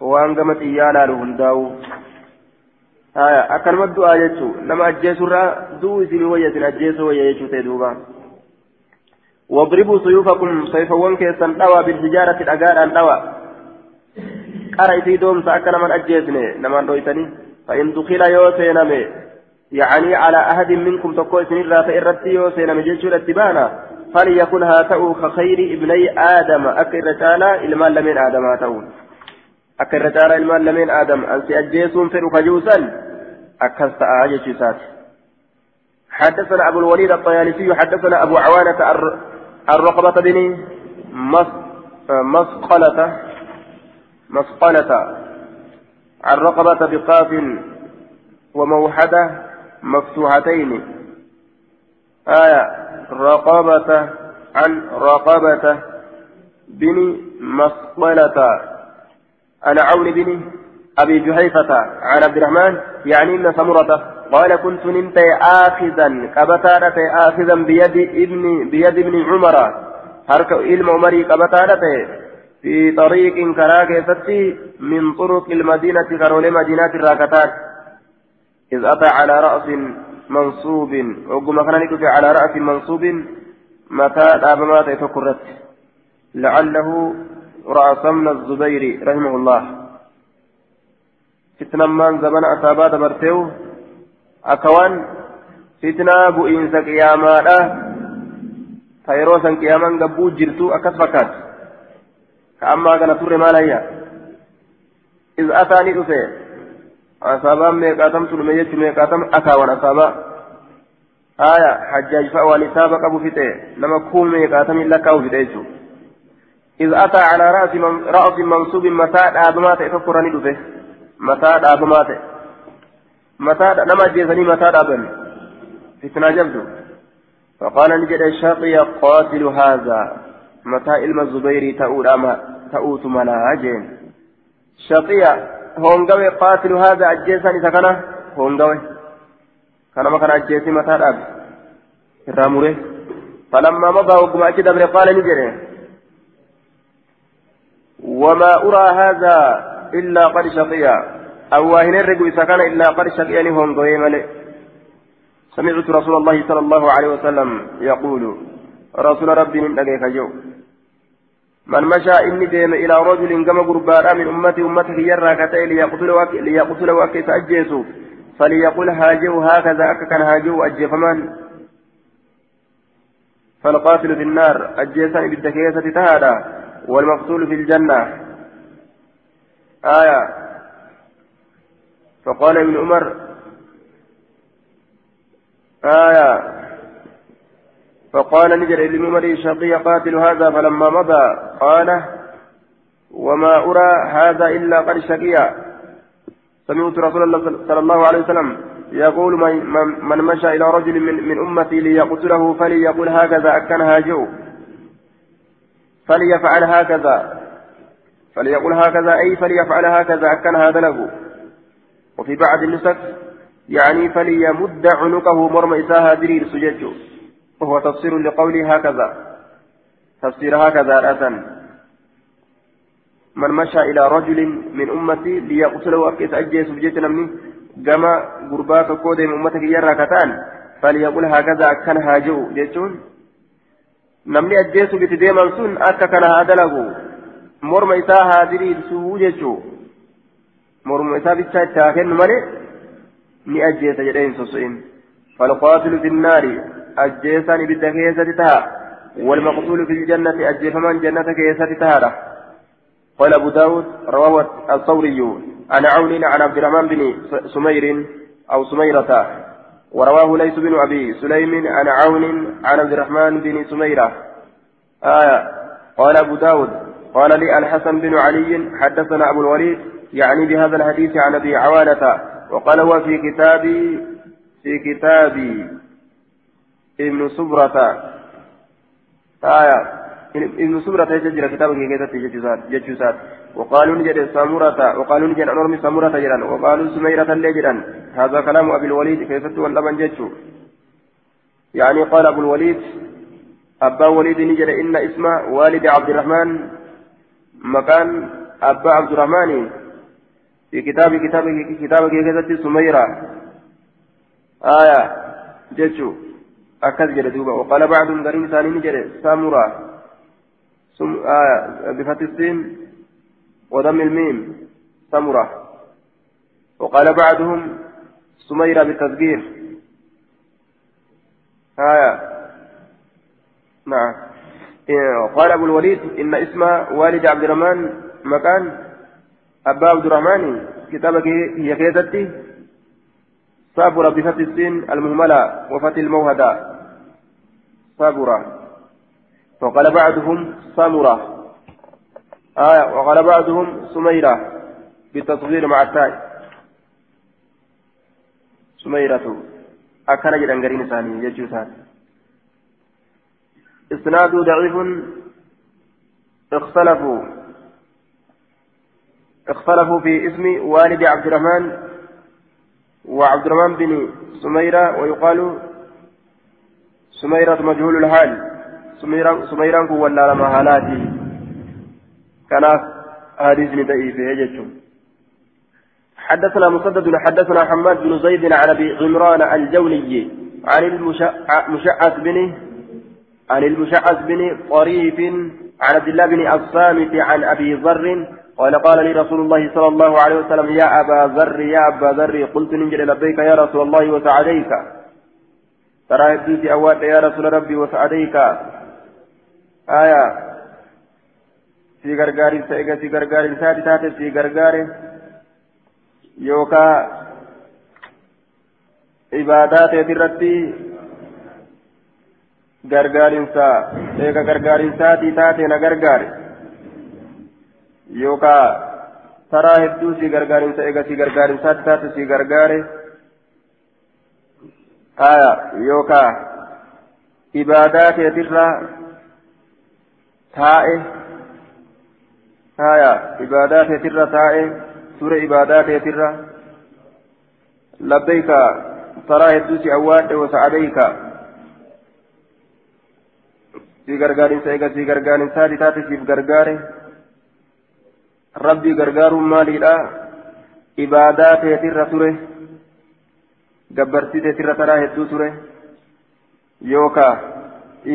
waan gama xiyyaanaa nu hundaa'u akkanuma du'aa jechuun nama ajjeesurraa du'u isinii wayya isin ajjeesuu wayya jechuu ta'e duuba واضربوا سيوفكم سيفوان كيسا دوا بالحجارة الأجار دوا قرأ في دوم سأكل من أجيزني نمان رويتني فإن دخل يوسينمي يعني على أحد منكم تقوى سنين رات إرتي يوسينمي جيشور اتبانا فليكن هاتأو كخير ابني آدم. أكر رسالة إلمان لمن آدم هاتأو أكر رسالة إلمان لمن آدم. أنسي أجيسون فرو فجوسا أكست آجي حدثنا أبو الوليد الطيالسي حدثنا أبو عوانة الرقبة بن مسقلة مسقلة. الرقبة بقاف وموحدة مفتوحتين. آية رقبة عن رقبة بن مسقلة. أنا عون بن أبي جحيفة عن عبد الرحمن يعني إن سمرة قال كنت نمت آخذا كبتارة آخذا بيد ابن بيد ابن عمر. هرك إلم عمري كبتارة في طريق كراك ستي من طرق المدينة كرول مدينة الراكتات إذ أتى على رأس منصوب وقم كان على رأس منصوب متى دابما تفكرت لعله رأس من الزبير رحمه الله. فتنة من زمن أصابات برتيو أكوان فتنة بؤينس قياما فيروسا قياما قبو جرتو أكسفكات كأما كان تر ماليا إذ أتاني أفي أصابا ميقاتم سلمية ميقاتم أكاوان أصابا آية حجاج فأوان إسابة أبو فتي لما كون ميقاتم إلا كاو فتيجو إذ أتى على رأس من رأس منصوب متاع آدمات تفكرني دفه متاع آدمات متاع نما جيزني متاع آدم فتنا جبدو فقال نجد الشاقي قاتل هذا متى علم الزبير تؤول أما تؤوت ملاجين شقيا هونغوي قاتل هذا أجيسان كان هونغوي كان ما كان أجيسي متى الأب الراموري فلما مضى وقم أجد قال نجري وما أرى هذا إلا قد شقي أو واهن الرجل إذا كان إلا قد شقي هم ضيمل سمعت رسول الله صلى الله عليه وسلم يقول رسول ربي من أجيك جو. من مشى إني ديم إلى رجل كما قربان من أمتي أمتك يرى كتئ ليقتله ليقتله وكيف أجيسه فليقل هاجو هكذا أكا كان هاجو أجي فمان فالقاتل في النار أجيسان بالدكيسة تهادا والمقتول في الجنة. آية. فقال ابن عمر آية. فقال نجر ابن عمر شقي قاتل هذا فلما مضى قال وما أرى هذا إلا قد شقي سمعت رسول الله صلى الله عليه وسلم يقول من مشى إلى رجل من, من أمتي ليقتله فليقول هكذا أكن هاجو فليفعل هكذا. فليقول هكذا أي فليفعل هكذا أكن هذا له. وفي بعض النسك يعني فليمد عنقه مرم إساها درير سجده وهو تفسير لقوله هكذا. تفسير هكذا رأسا من مشى إلى رجل من أمتي ليقتله أكيس أجيس بجيت نمني كما قرباك كود من أمتك يرى كتان فليقول هكذا كان هاجو. جيتون نمني أجيس بتديما سن أكا كان هذا له. مرم إساها درير سجده مرم إساها بتشاكين مالي ni ajjeesa jedhee hin soso'in. Falqaatilu fi nnaari ajjeesaan والمقتول في الجنة أجفمان جنة كيسة تهارة قال أبو داود رواه الثوري عن عون عن عبد الرحمن بن سمير أو سميرة ورواه ليس بن أبي سليم عن عون عن عبد الرحمن بن سميرة آية قال أبو داود قال لي الحسن بن علي حدثنا أبو الوليد يعني بهذا الحديث عن أبي عوانة وقال هو في كتاب في كتاب ابن سبرة آية. ابن سبرة يجري كتاب كيكيتة ججوسات وقالوا نجد سامورة. وقالوا نجد أنورم سامورة جران وقالوا سميرة لجران هذا كلام أبي الوليد. كيف واللبن ججو يعني قال أبو الوليد أبا وليد نجد إن اسم والد عبد الرحمن مكان أبا عبد الرحمن في كتاب كتاب كتاب كيكتة سميرة. آية جتشو أكد جل دوبا. وقال بعضهم غريب ثاني نجري. سامورا. سم آية بفتح السين. وضم الميم. سمرة وقال بعضهم سميرة بالتصغير آية. نعم. وقال أبو الوليد إن اسم والد عبد الرحمن مكان أبا عبد الرحمن كتابك هي كيدتي صابرة بفتح السين المهملة وفتح الموهدة. صابرة. وقال بعضهم سمرة آية وقال بعضهم سميرة بالتصغير مع التاء سميرة. أكن جدًا قرين ثاني. يجوسان إسناد ضعيف. اختلفوا. اختلفوا في اسم والد عبد الرحمن وعبد الرحمن بن سميرة ويقال سميرة مجهول الحال. سميرة سميرة ولا لما هالاتي كان حديث ضعيف يجتم حدثنا مسدد حدثنا حماد بن زيد عن أبي غمران الجولي عن المشعث بن عن المشعث بن طريف عن عبد الله بن الصامت عن أبي ذر قال قال لي رسول الله صلى الله عليه وسلم يا أبا ذر يا أبا ذر قلت ننجل لبيك يا رسول الله وسعديك. ترى يبديك أوات يا رسول ربي وسعديك. آية. في في غرغار ساتي تاتي في غرغار. يوكا. عبادات يترتي. غرغار سا ايغا غرغار ساتي تاتي نغرغار yookaan taraa hedduu si gargaarinsa eega si gargaarinsaatti taate si gargaare haya yookaan ibaadaa keetirraa taa'e haya ibaadaa keetirra taa'e ture ibaadaa keetirra labbeeyka taraa hedduu si awwaadhe wasa'adeyka si gargaarinsa eega si gargaarinsaatti taate siif gargaare. ربي غرغار ماليدا عبادات يتر تره gabbartii teetirra taraa hedduu ture yookaa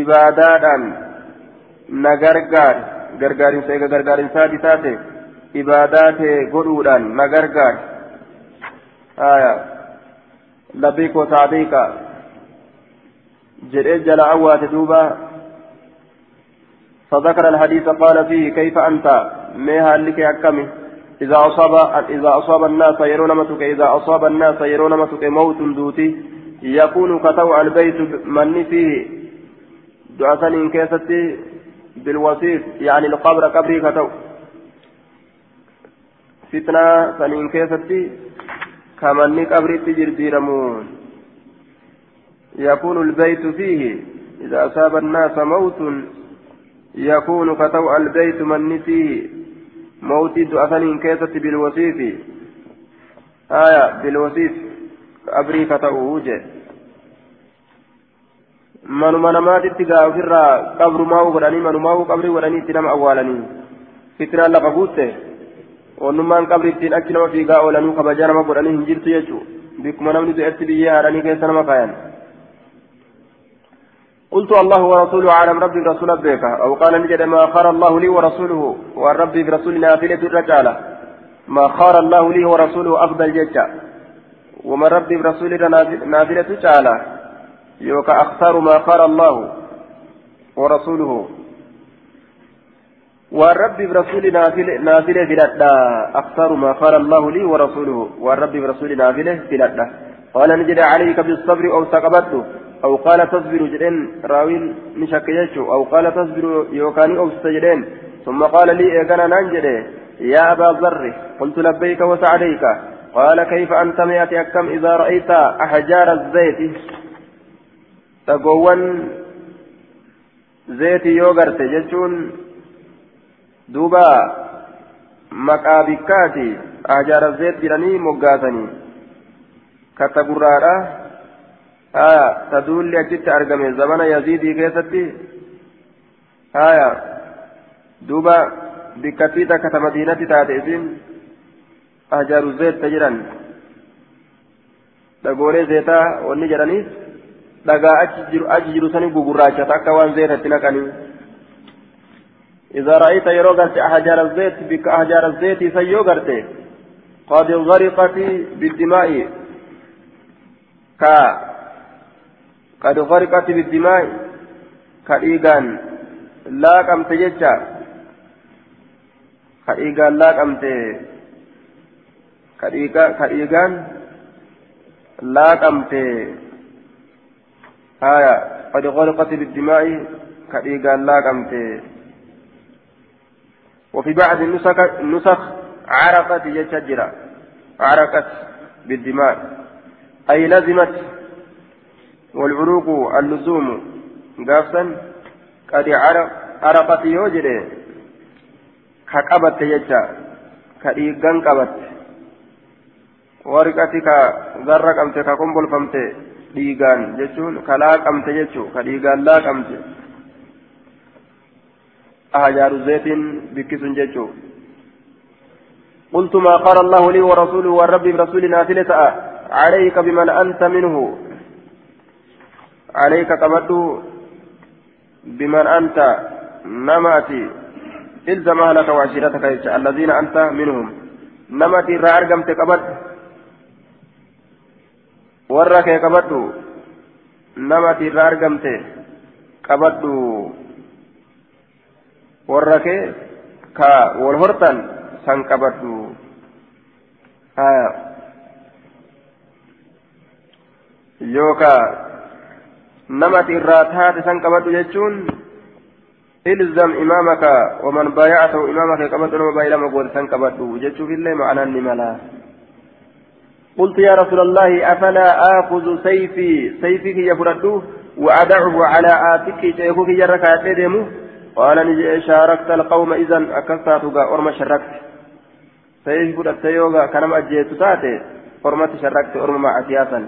ibaadaadhaan na gargaari gargaarinsa eega gargaarinsaati taate ibaadaa tee godhuudhaan na gargaari haya labbiikoo saadiiqa jedhee jala awwaate duuba فذكر الحديث قال فيه كيف أنت؟ ما هالك أكمي إذا أصاب إذا أصاب الناس يرون متك إذا أصاب الناس يرون متك موت دوتي يكون كتو البيت من فيه. دعاء إن كيستي بالوصيف يعني القبر قبري كتو. فتنة سنين كيستي كمن قبري تجر ديرمون يكون البيت فيه. إذا أصاب الناس موت يكون كتو البيت من فيه موتي دعاء كيست بالوصيف آية بالوصيف أبري manuma namaatitti gaa ofirraa qabrumaa'uu godhanii manumaa'uu qabrii godhanii itti nama awwaalanii fitnaan lafa guutte onnummaan qabri ittiin achi nama fiigaa oolanuu kabajaa nama godhanii hin jirtu jechuu bikkuma namni du'etti biyyee haadhanii keessa nama kaayan قلت الله ورسوله عالم ربي رسول بك أو قال نجد ما خار الله لي ورسوله والربي برسول نافلة الرجالة. ما خار الله لي ورسوله أفضل ججة. ومن ربي برسول نافلة تعالى يوكا أختار ما خار الله ورسوله. والرب برسول نافلة نافلة فلدا أختار ما خار الله لي ورسوله. والرب برسول نافلة فلدا قال نجد عليك بالصبر أو سقبته. أو قال تصبر جدين راوين يجو أو قال تصبر يوكاني أو ستجدين ثم قال لي إيقنا ننجدي يا أبا ذر قلت لبيك وسعديك. قال كيف أنت مئة أكم إذا رأيت أحجار الزيت؟ تقوان زيت يوغرت جتون دوبا مقابكاتي أحجار الزيت جراني مقاتني. كتقرارا argame zamana yaziidii keessatti aya duuba bikkattii takka ta madiinatti taate isin ahjaaru zeetta jedhan dhagoolee zeetaa wanni jedhaniis dhagaa achi jiru sani gugurraachata akka waan zeetatti naqanii إذا رأيت يروغرت أحجار الزيت بك أحجار الزيت سيوغرت قد غرقت بالدماء كا قد غرقت بالدماء كإيغان لا قمت ججا كإيغان لا قمت كإيغان لا قمت هايا قد غرقت بالدماء كإيغان لا قمت وفي بعض النسخ النسخ عرقت ججا عرقت بالدماء. أي لزمت والعروق اللزوم قافا قد عرقت يوجد كقبت يجا كديغان قبت warqati ka garra qabte ka kombolfamte dhiigaan jechuun ka laaqamte jechuu ka dhiigaan laaqamte ahajaaru zeetiin bikkisun jechuu قلت ما قال الله لي ورسوله والرب برسول نافلة عليك بمن أنت منه عليك قبضوا بمن أنت نماتي إلزم أهلك وعشيرتك الذين أنت منهم نماتي را أرقمت قبض warra kee qabadhu namati irraa argamte qabadhu warra kee ka wal hortan san qabadhu yookaa namati irraa taate san qabadhu jechuun ilzam imaamaka waman baaya'atahu imaamaka qabadhu nama baay'ee lama goote san qabadhu jechuuf illee ma'anaan ni mala قلت يا رسول الله أفلا آخذ سيفي سيفك يفرده وأدعه على آتك شيخك يرك أتدمه قال نجي شاركت القوم إذا أكثرتك أرم شركت سيف فردت يوغا كنم أجيت تاتي أرمت شركت أرم مع سياسا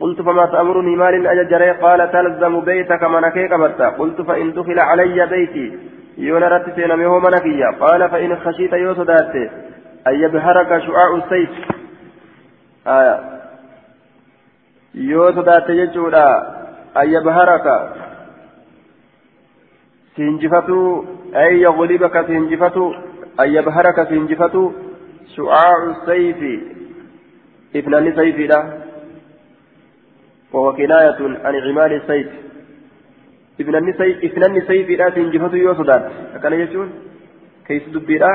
قلت فما تأمرني مال أججري قال تلزم بيتك منكيك بتا قلت فإن دخل علي بيتي. يونا رت سينمي هو منكيا. قال فإن خشيت يوسف داتي أن يبهرك شعاع السيف. آية يوسف داتي يجودا أن يبهرك. سينجفتو أي يغلبك سينجفتو أن يبهرك سينجفتو شعاع السيف. اثنان سيف لا وهو كناية عن عمال السيف اثنان سيف اثنان سيف لا سينجفتو يوسف أكان يجون كيس دبيرا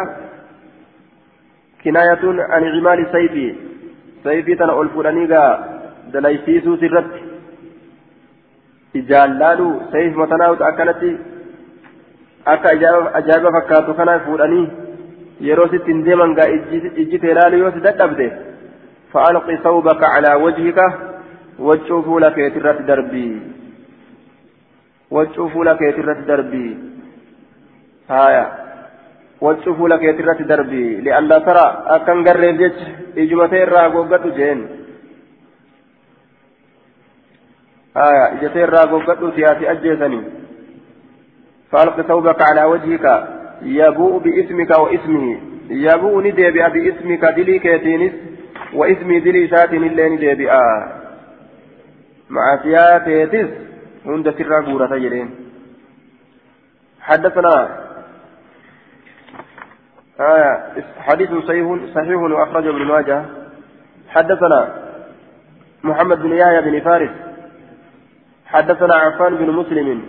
كناية عن عمال السيف سيفي تنا ألفراني دليسيسو سرت ijaalaalu sayif matanaa'utu akkanatti akka ajaa'iba fakkaatu kana fuudhanii yeroo sitti hin deeman gaa ijji teelaalu yoo si dadhabde fa'alqi sawbaka calaa wajhika waccuu fuula keetirratti darbii waccuu fuula keetirratti darbii haaya waccuu fuula keetirratti darbii li'allaa tara akkan garreef jecha ijumatee irraa googgadhu jeen haaya ijatee irraa googgadhu siyaasi ajjeesanii فألق ثوبك على وجهك يبوء باسمك واسمه يبوء ندبئ باسمك دلي كيتينس واسمي دلي اللي ندبئ مع سياتيتس هند سر غورة جرين حدثنا آية حديث صحيح صحيح وأخرجه ابن ماجه حدثنا محمد بن يحيى بن فارس حدثنا عفان بن مسلم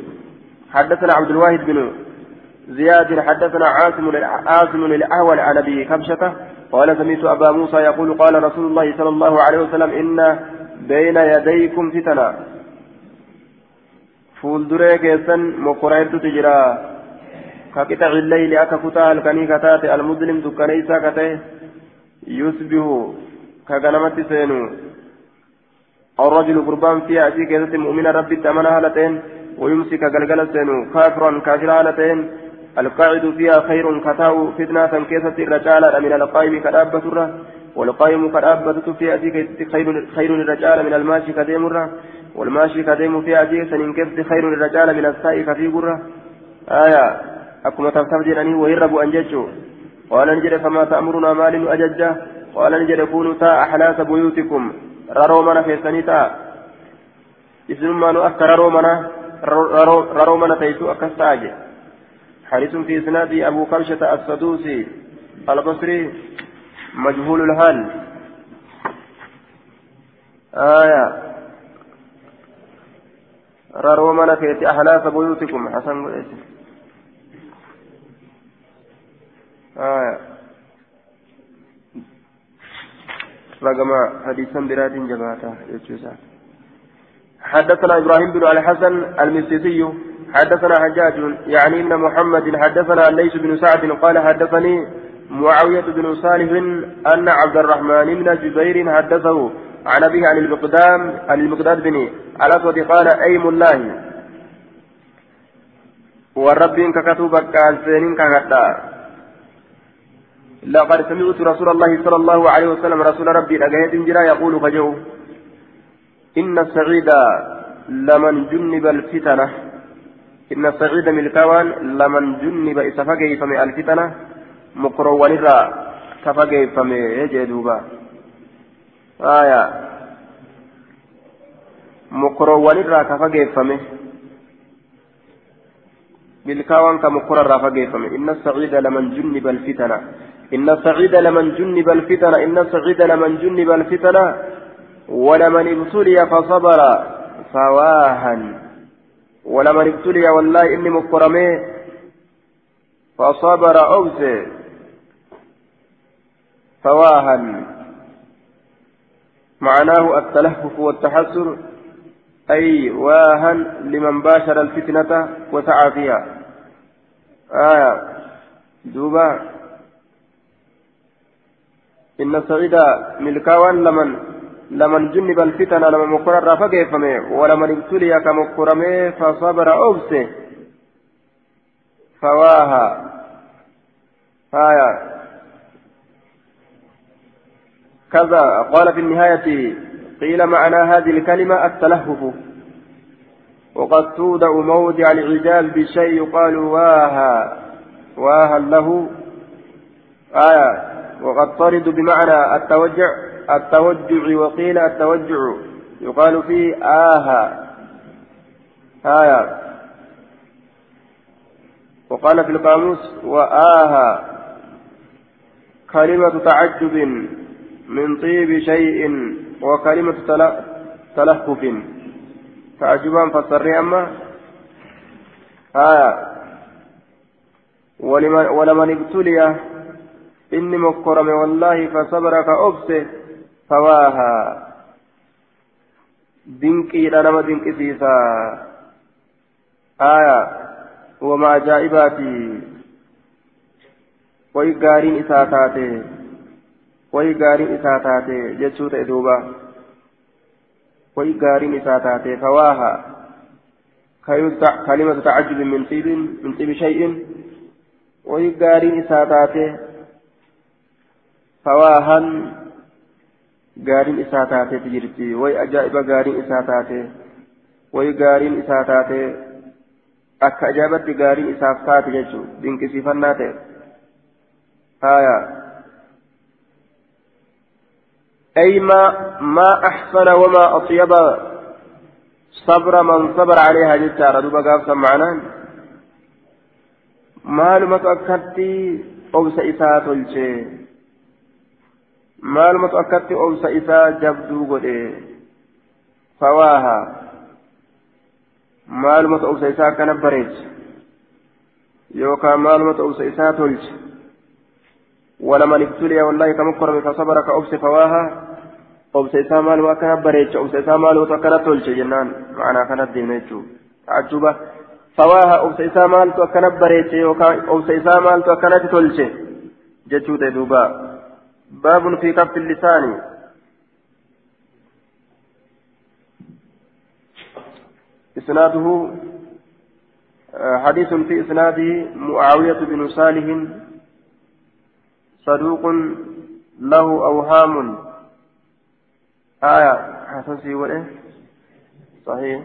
حدثنا عبد الواحد بن زياد حدثنا عاصم عاصم الأهول عن أبي كبشة قال سمعت أبا موسى يقول قال رسول الله صلى الله عليه وسلم إن بين يديكم فتنة. فولدري كيسن مقرأت تجرى كقطع الليل أكا كتا الكني كتات المسلم دكانيسا كتاه يصبح كغنمت سينو. الرجل قربان فيها أتي كيسة مؤمن ربي تمنى هالتين ويمسك قلقل سينو. كافرا كافرا هالتين القاعد فيها خير كتاو فتنة كيسة الرجال من القائم كدابة والقائم كدابة فيها خير خير الرجال من الماشي كديم والماشي كديم فيها سنين كيسة خير الرجال من السائق في قرة. آية. أكما تفتح جناني ويرب أنججو قال نجد فما تأمرنا مال أججة قال نجد كونوا تا أحلاس بيوتكم. رارو في سنيتا. إذن نؤكد رارو منا تيسو أكستاجي حديث في إسناد أبو كبشة السدوسي. البصري. مجهول الحال آية. رارو من في أحلاف بيوتكم. حسن آية. رقم حديثا براد جماعة يجوزا حدثنا إبراهيم بن الحسن المسيسي. حدثنا حجاج يعني إن محمد حدثنا ليس بن سعد. قال حدثني معاوية بن صالح أن عبد الرحمن بن جبير حدثه عن أبيه عن المقدام عن المقداد بن الأسود قال أيم الله والرب ككتبك كالسين كهدا لقد سمعت رسول الله صلى الله عليه وسلم رسول ربي أجهد جرا يقول فجو إن السعيد لمن جنب الفتنة. إن الصعيد ملكاوان لمن جنب إسفاقه فمي الفتنة. مقروان الرا كفاقه فمي يجدوبا آية مقروان الرا كفاقه فمي ملكاوان كمقرر را فقه فمي إن الصعيد لمن جنب الفتنة إن الصعيد لمن جنب الفتنة إن الصعيد لمن جنب الفتنة ولمن ابتلي فصبر فواهن ولمن ابتلي والله إني مكرمي فصبر أوسي فواهن معناه التلهف والتحسر أي واهن لمن باشر الفتنة وسعى فيها. آية. دوبا إن السعيد ملكاوان لمن لمن جنب الفتن لما مكرر رافقه فمي ولمن ابتلي كمكرمه فصبر أوبسه فواها. آية. كذا قال في النهاية قيل معنى هذه الكلمة التلهف. وقد تودع موضع العجاب بشيء يقال واها واها له. آية. وقد طرد بمعنى التوجع التوجع وقيل التوجع يقال فيه آها. آية. وقال في القاموس وآها. كلمة تعجب. من طيب شيء وكلمة تلهف. تعجبا فسرني أما آية. ولمن, ولمن ابتلي إني مكرم والله فصبر كأبسه فواها. دنكي لنما دنكي سيسا. آية. وما أجائباتي way gaariin isaa taate way gaariin isaa taate jechuu ta'e duuba way gaariin isaa taate fawaaha kalimatu tacajjubi min xiibin min xiibi shay'in way gaariin isaa taate fawaahan gaariin isaa taateeti jirti way ajaa'iba gaariin isaa taate way gaariin isaa taate akka ajaa'ibatti gaariin isaaf taate jechuu dinqisiifannaa ta'e آية أي ما ما أحسن وما أطيب صبر من صبر عليها جتارة دوبا قافة معناه maalumatu akkatti obsa isaa tolche maalumatu akkatti obsa isaa jabduu godhe fawaaha maalumatu obsa isaa akkana bareeche yookaan maalumatu obsa isaa tolche ولمن ابتلي والله كمكرم فصبر كأبس فواها. أبس إسامال وكان بريتش أبس إسامال وكان تولش جنان. معنا كانت دينيتشو تعجبة. فواها أبس إسامال وكان بريتش أبس إسامال وكان تولش جتشو دوبا. باب في كف اللسان. إسناده حديث في إسناده معاوية بن صالح صدوق له أوهام. آية حسن سيوله صحيح.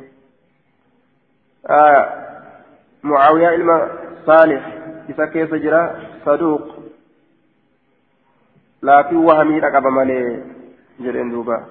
آية معاوية إلما صالح إذا كيف جرى؟ صدوق. لكن وهمي رقب مالي جرين دوبا.